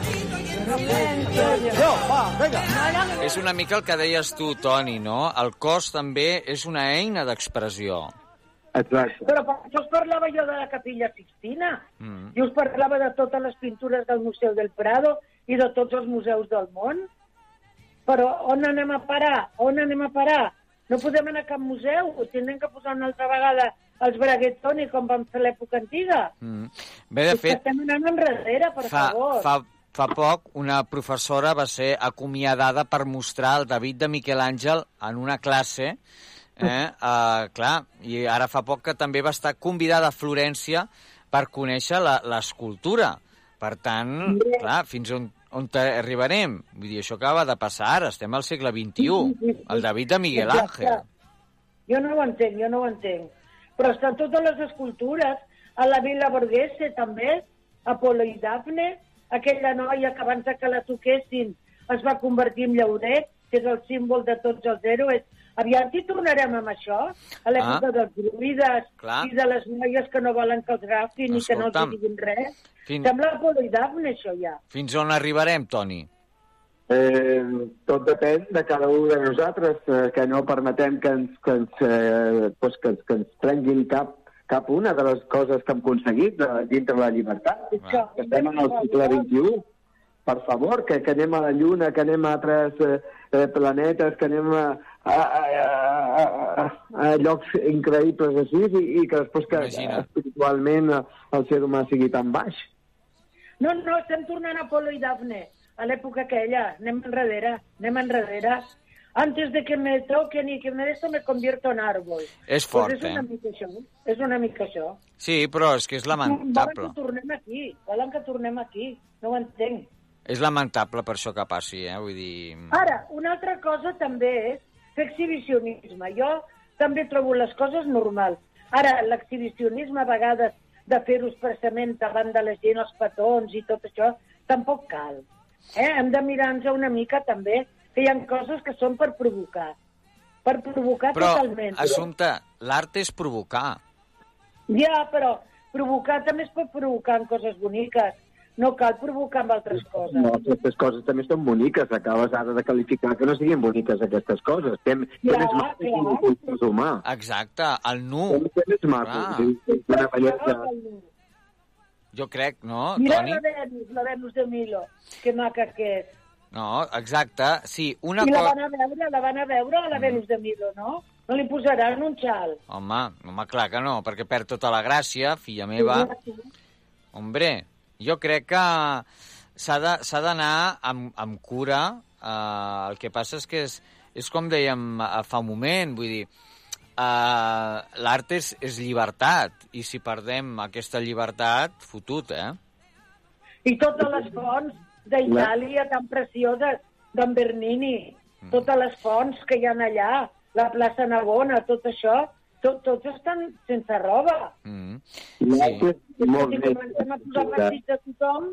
No, va, venga. És una mica el que deies tu, Toni, no? El cos també és una eina d'expressió. Exacte. Però per això us parlava jo de la Capilla Sixtina. Mm. I us parlava de totes les pintures del Museu del Prado i de tots els museus del món. Però on anem a parar? On anem a parar? No podem anar a cap museu, ho tindrem que posar una altra vegada els braguetoni com vam fer l'època antiga. Mm. Bé, de fet, Estem anant enrere, per fa, favor. fa, fa poc una professora va ser acomiadada per mostrar el David de Miquel Àngel en una classe, eh? Uh, clar, i ara fa poc que també va estar convidada a Florència per conèixer la- l'escultura. Per tant, clar, fins on, on arribarem? Vull dir, això acaba de passar ara, estem al segle XXI. El David de Miguel Ángel. Jo no ho entenc, jo no ho entenc. Però estan totes les escultures, a la Vila Borghese també, Apolo i Dafne, aquella noia que abans de que la toquessin es va convertir en llauret, que és el símbol de tots els héroes. Aviam si tornarem amb això, a l'època Ah. dels druides Clar. i de les noies que no volen que els agafin i que no els diguin res. Fin- Sembla Apolo i Dafne, això ja. Fins on arribarem, Toni? Eh, tot depèn de cada un de nosaltres, eh, que no permetem que ens, que ens, eh, pues que, que ens prenguin cap, cap una de les coses que hem aconseguit de, dintre la llibertat. Que estem en el segle XXI. Per favor, que, que anem a la Lluna, que anem a altres eh, eh, planetes, que anem a, a, a, a, a, a llocs increïbles així i, i que després que Imagina't. espiritualment el ser humà sigui tan baix. No, no, estem tornant a Apolo i Dafne, a l'època aquella. Anem enrere, anem enrere. Antes de que me toquen y que me esto me convierto en árbol. És Pues fort, és una eh? mica això. És una mica això. Sí, però és que és lamentable. Volen que tornem aquí. Volen que tornem aquí. No ho entenc. És lamentable per això que passi, eh? Vull dir... Ara, una altra cosa també és fer exhibicionisme. Jo també trobo les coses normals. Ara, l'exhibicionisme a vegades de fer-ho expressament davant de la gent, els petons i tot això, tampoc cal. Eh? Hem de mirar-nos una mica també que hi ha coses que són per provocar. Per provocar Però, totalment. Assumpte, l'art és provocar. Ja, però provocar també es pot provocar en coses boniques. No cal provocar amb altres coses. No, aquestes coses també són boniques. Acabes ara de qualificar que no siguin boniques aquestes coses. Què Clar, més maco que un cos humà? Exacte, el nu. Què més maco? Sí, Una bellesa... Jo crec, no, Mira Toni? la Venus, la Venus de Milo, que maca que és. No, exacte. Sí, una I la van a veure, la van a veure a la Venus de Milo, no? No li posaran un xal. Home, home, clar que no, perquè perd tota la gràcia, filla meva. Hombre, jo crec que s'ha d'anar amb, amb cura. Uh, el que passa és que és, és com dèiem uh, fa un moment, vull dir, uh, l'art és, és llibertat, i si perdem aquesta llibertat, fotut, eh? I totes les fonts d'Itàlia tan precioses, d'en Bernini, Mm. totes les fonts que hi ha allà, la plaça Navona, tot això, to- tots estan sense roba. Mm. I és molt si més comencem a que posar vestits a tothom,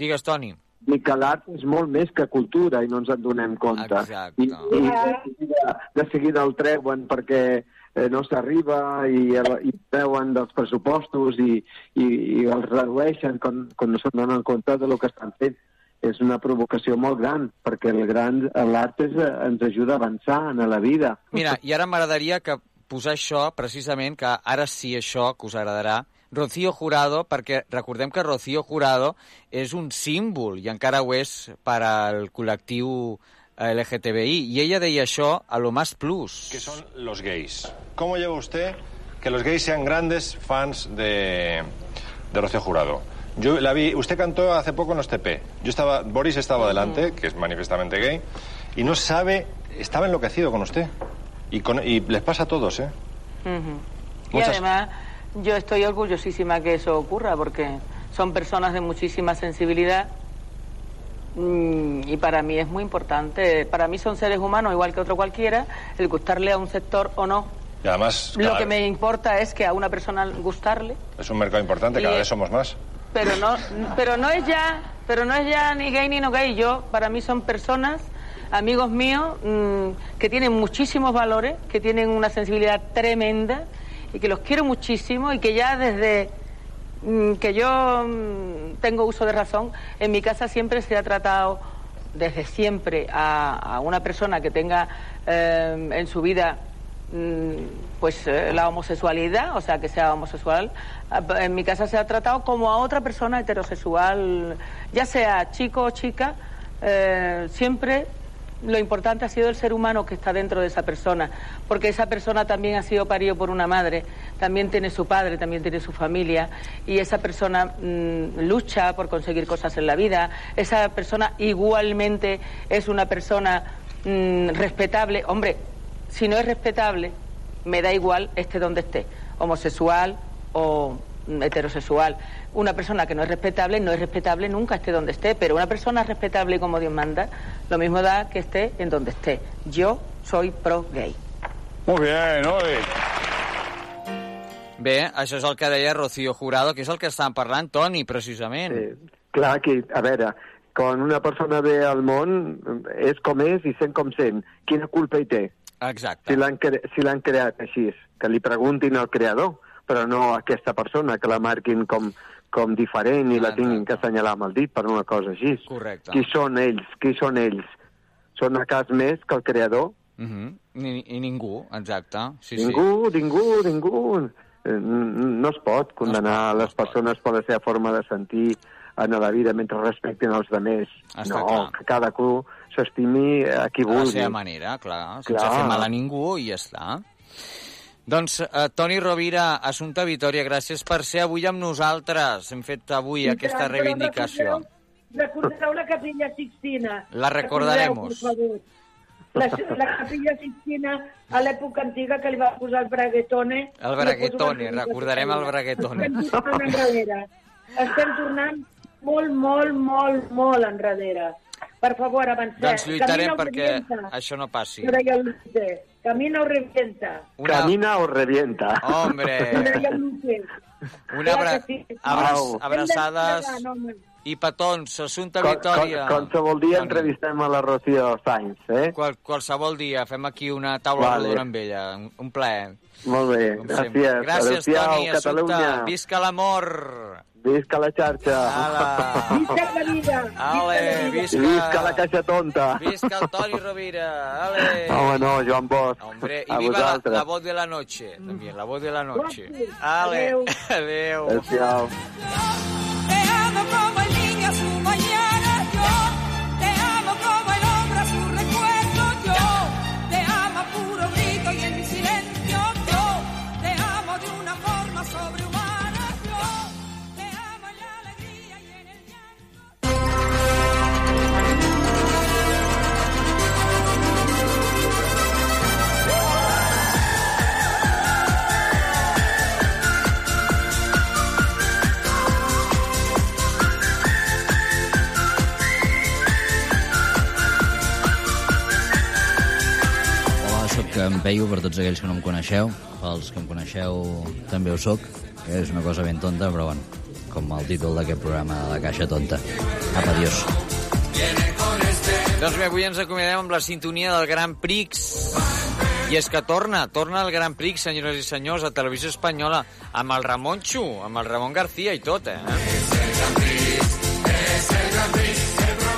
Digues, Toni. Dic que l'art és molt més que cultura i no ens en donem compte. Exacte. I, i de, seguida, de seguida el treuen perquè eh, no s'arriba i, el- i veuen dels pressupostos i, i, i els redueixen quan, quan no se'n donen compte de lo que estan fent. És una provocació molt gran, perquè el gran l'art eh, ens ajuda a avançar en la vida. Mira, i ara m'agradaria que posar això, precisament, que ara sí això, que us agradarà, Rocío Jurado, perquè recordem que Rocío Jurado és un símbol, i encara ho és per al col·lectiu LGTBI, i ella deia això a lo más plus. que son los gays. ¿Cómo lleva usted que los gays sean grandes fans de, de Rocío Jurado? Yo la vi, usted cantó hace poco en los TP. Yo estaba, Boris estaba delante, que es manifiestamente gay, y no sabe, estaba enloquecido con usted. Y, con, y les pasa a todos, ¿eh? Y Muchas- además, yo estoy orgullosísima que eso ocurra, porque son personas de muchísima sensibilidad mm, y para mí es muy importante. Para mí son seres humanos igual que otro cualquiera, el gustarle a un sector o no. Y además, Lo que me importa es que a una persona gustarle, es un mercado importante, cada vez somos más. pero no, pero no es ya, pero no es ya ni gay ni no gay. Yo, para mí son personas, amigos míos, mm, que tienen muchísimos valores, que tienen una sensibilidad tremenda y que los quiero muchísimo y que ya desde mm, que yo mm, tengo uso de razón, en mi casa siempre se ha tratado desde siempre a, una persona que tenga eh, en su vida pues eh, la homosexualidad, o sea, que sea homosexual, a- en mi casa se ha tratado como a otra persona heterosexual, ya sea chico o chica, eh, siempre lo importante ha sido el ser humano que está dentro de esa persona, porque esa persona también ha sido parido por una madre, también tiene su padre, también tiene su familia, y esa persona mm, lucha por conseguir cosas en la vida, esa persona igualmente es una persona mm, respetable. Hombre, si no es respetable, me da igual esté donde esté, homosexual o heterosexual. Una persona que no es respetable, no es respetable nunca esté donde esté, pero una persona respetable como Dios manda, lo mismo da que esté en donde esté. Yo soy pro gay. Muy bien, oye. Bé, això és el que deia Rocío Jurado, que és el que estàvem parlant, Toni, precisament. Sí. Clar que, a veure, quan una persona ve al món, és com és i sent com sent. Quina culpa hi té? Exacte. Si l'han cre si creat així, que li preguntin al creador, però no a aquesta persona, que la marquin com, com diferent i la tinguin que assenyalar amb el dit per una cosa així. Correcte. Qui són ells? Qui són ells? Són a cas més que el creador? Uh -huh. I, I ningú, exacte. Sí, ningú, ningú, ningú. Eh, No es pot condenar no les persones per la seva forma de sentir en la vida mentre respectin els demés. Està no, clar. que cada cu s'estimi a qui sí. A la vulgui. seva manera, clar, sense Clar. fer mal a ningú i ja està. Doncs, eh, Toni Rovira, Assumpta Vitoria, gràcies per ser avui amb nosaltres. Hem fet avui aquesta Però reivindicació. Recordeu, recordeu la capilla Sixtina. La favor. La, la capilla Sixtina a l'època antiga que li va posar el braguetone. El braguetone, recordarem el braguetone. Estem tornant enrere. Estem tornant molt, molt, molt, molt enrere. Per favor, avancem. Doncs lluitarem perquè això no passi. que deia el Luce. Camina o revienta. Camina o revienta. Hombre. Una abra... Abra... Abraçades i petons. Assumpta Qual- Vitoria. qual- Qualsevol dia entrevistem a la Rocío Sainz, eh? Qual, qualsevol dia. Fem aquí una taula Vale. rodona amb ella. Un, un plaer. Molt bé, gràcies. Gràcies, Toni. Catalunya. Assumpta. Visca l'amor. Visca la xarxa. Ala. Visca la vida. Ale, visca. I visca la caixa tonta. Visca el Toni Rovira. Ale. Home, no, Joan Bosch. Hombre, y a viva la, vosaltres. la voz de la noche, también, la voz de la noche. Ale, Adéu. adeu. Adéu-siau. Te em peio per tots aquells que no em coneixeu. Pels que em coneixeu també ho sóc, és una cosa ben tonta, però bueno, com el títol d'aquest programa de la caixa tonta. Apa, adiós. Doncs bé, avui ens acomiadem amb la sintonia del Gran Prix. I és que torna, torna el Gran Prix, senyores i senyors, a Televisió Espanyola, amb el Ramon Xu, amb el Ramon García i tot, eh?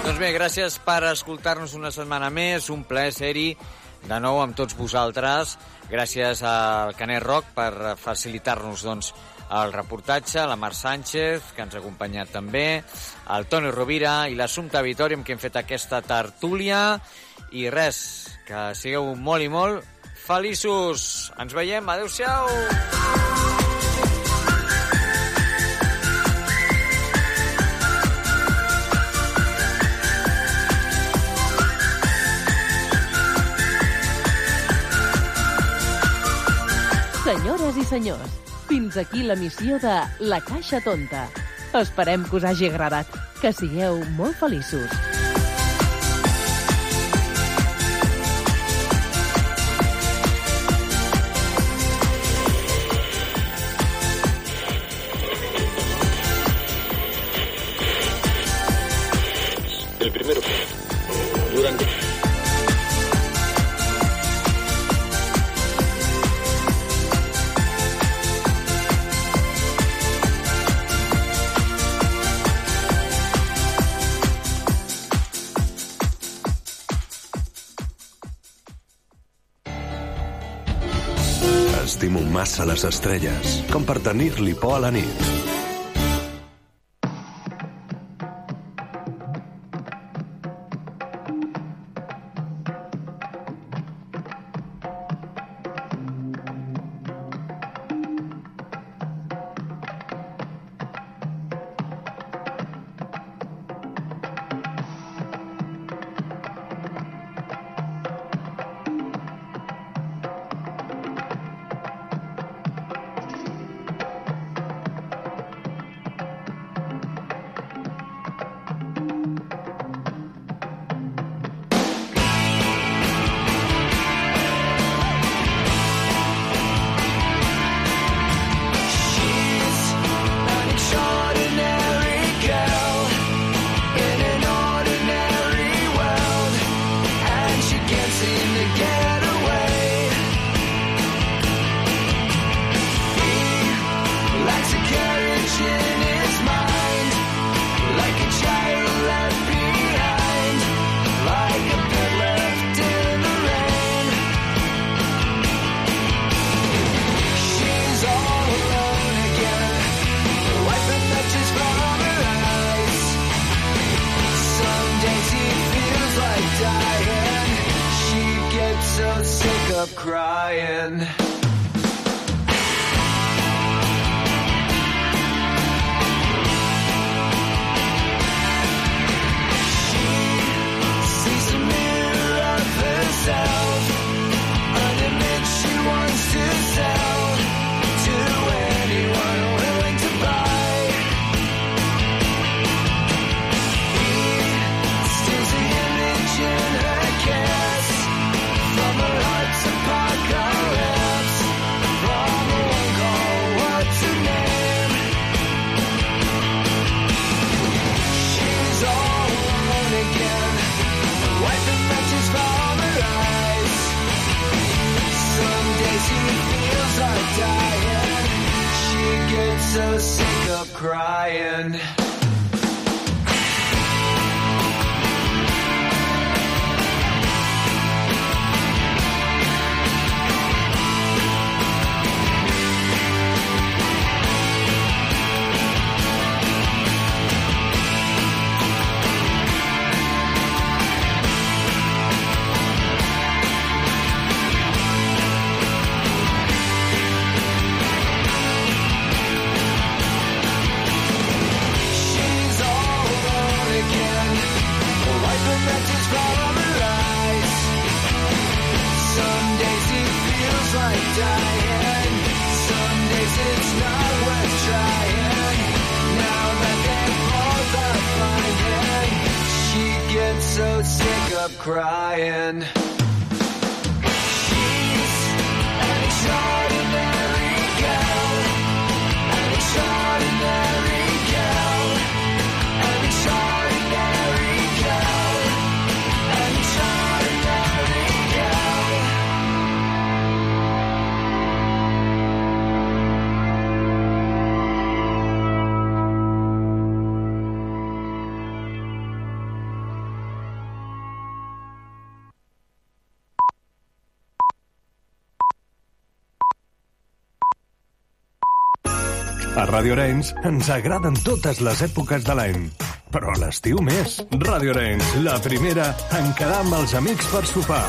Doncs bé, gràcies per escoltar-nos una setmana més, un plaer ser-hi de nou amb tots vosaltres. Gràcies al Canet Roc per facilitar-nos doncs, el reportatge, la Mar Sánchez, que ens ha acompanyat també, el Toni Rovira i l'Assumpta Vitori, amb qui hem fet aquesta tertúlia. I res, que sigueu molt i molt feliços. Ens veiem. Adéu-siau. Senyores i senyors, fins aquí la missió de La Caixa Tonta. Esperem que us hagi agradat, que sigueu molt feliços. El primero. Durante. Estimo massa les estrelles, com per tenir-li por a la nit. Radio Arenys ens agraden totes les èpoques de l'any. Però l'estiu més. Radio Arenys, la primera en quedar amb els amics per sopar.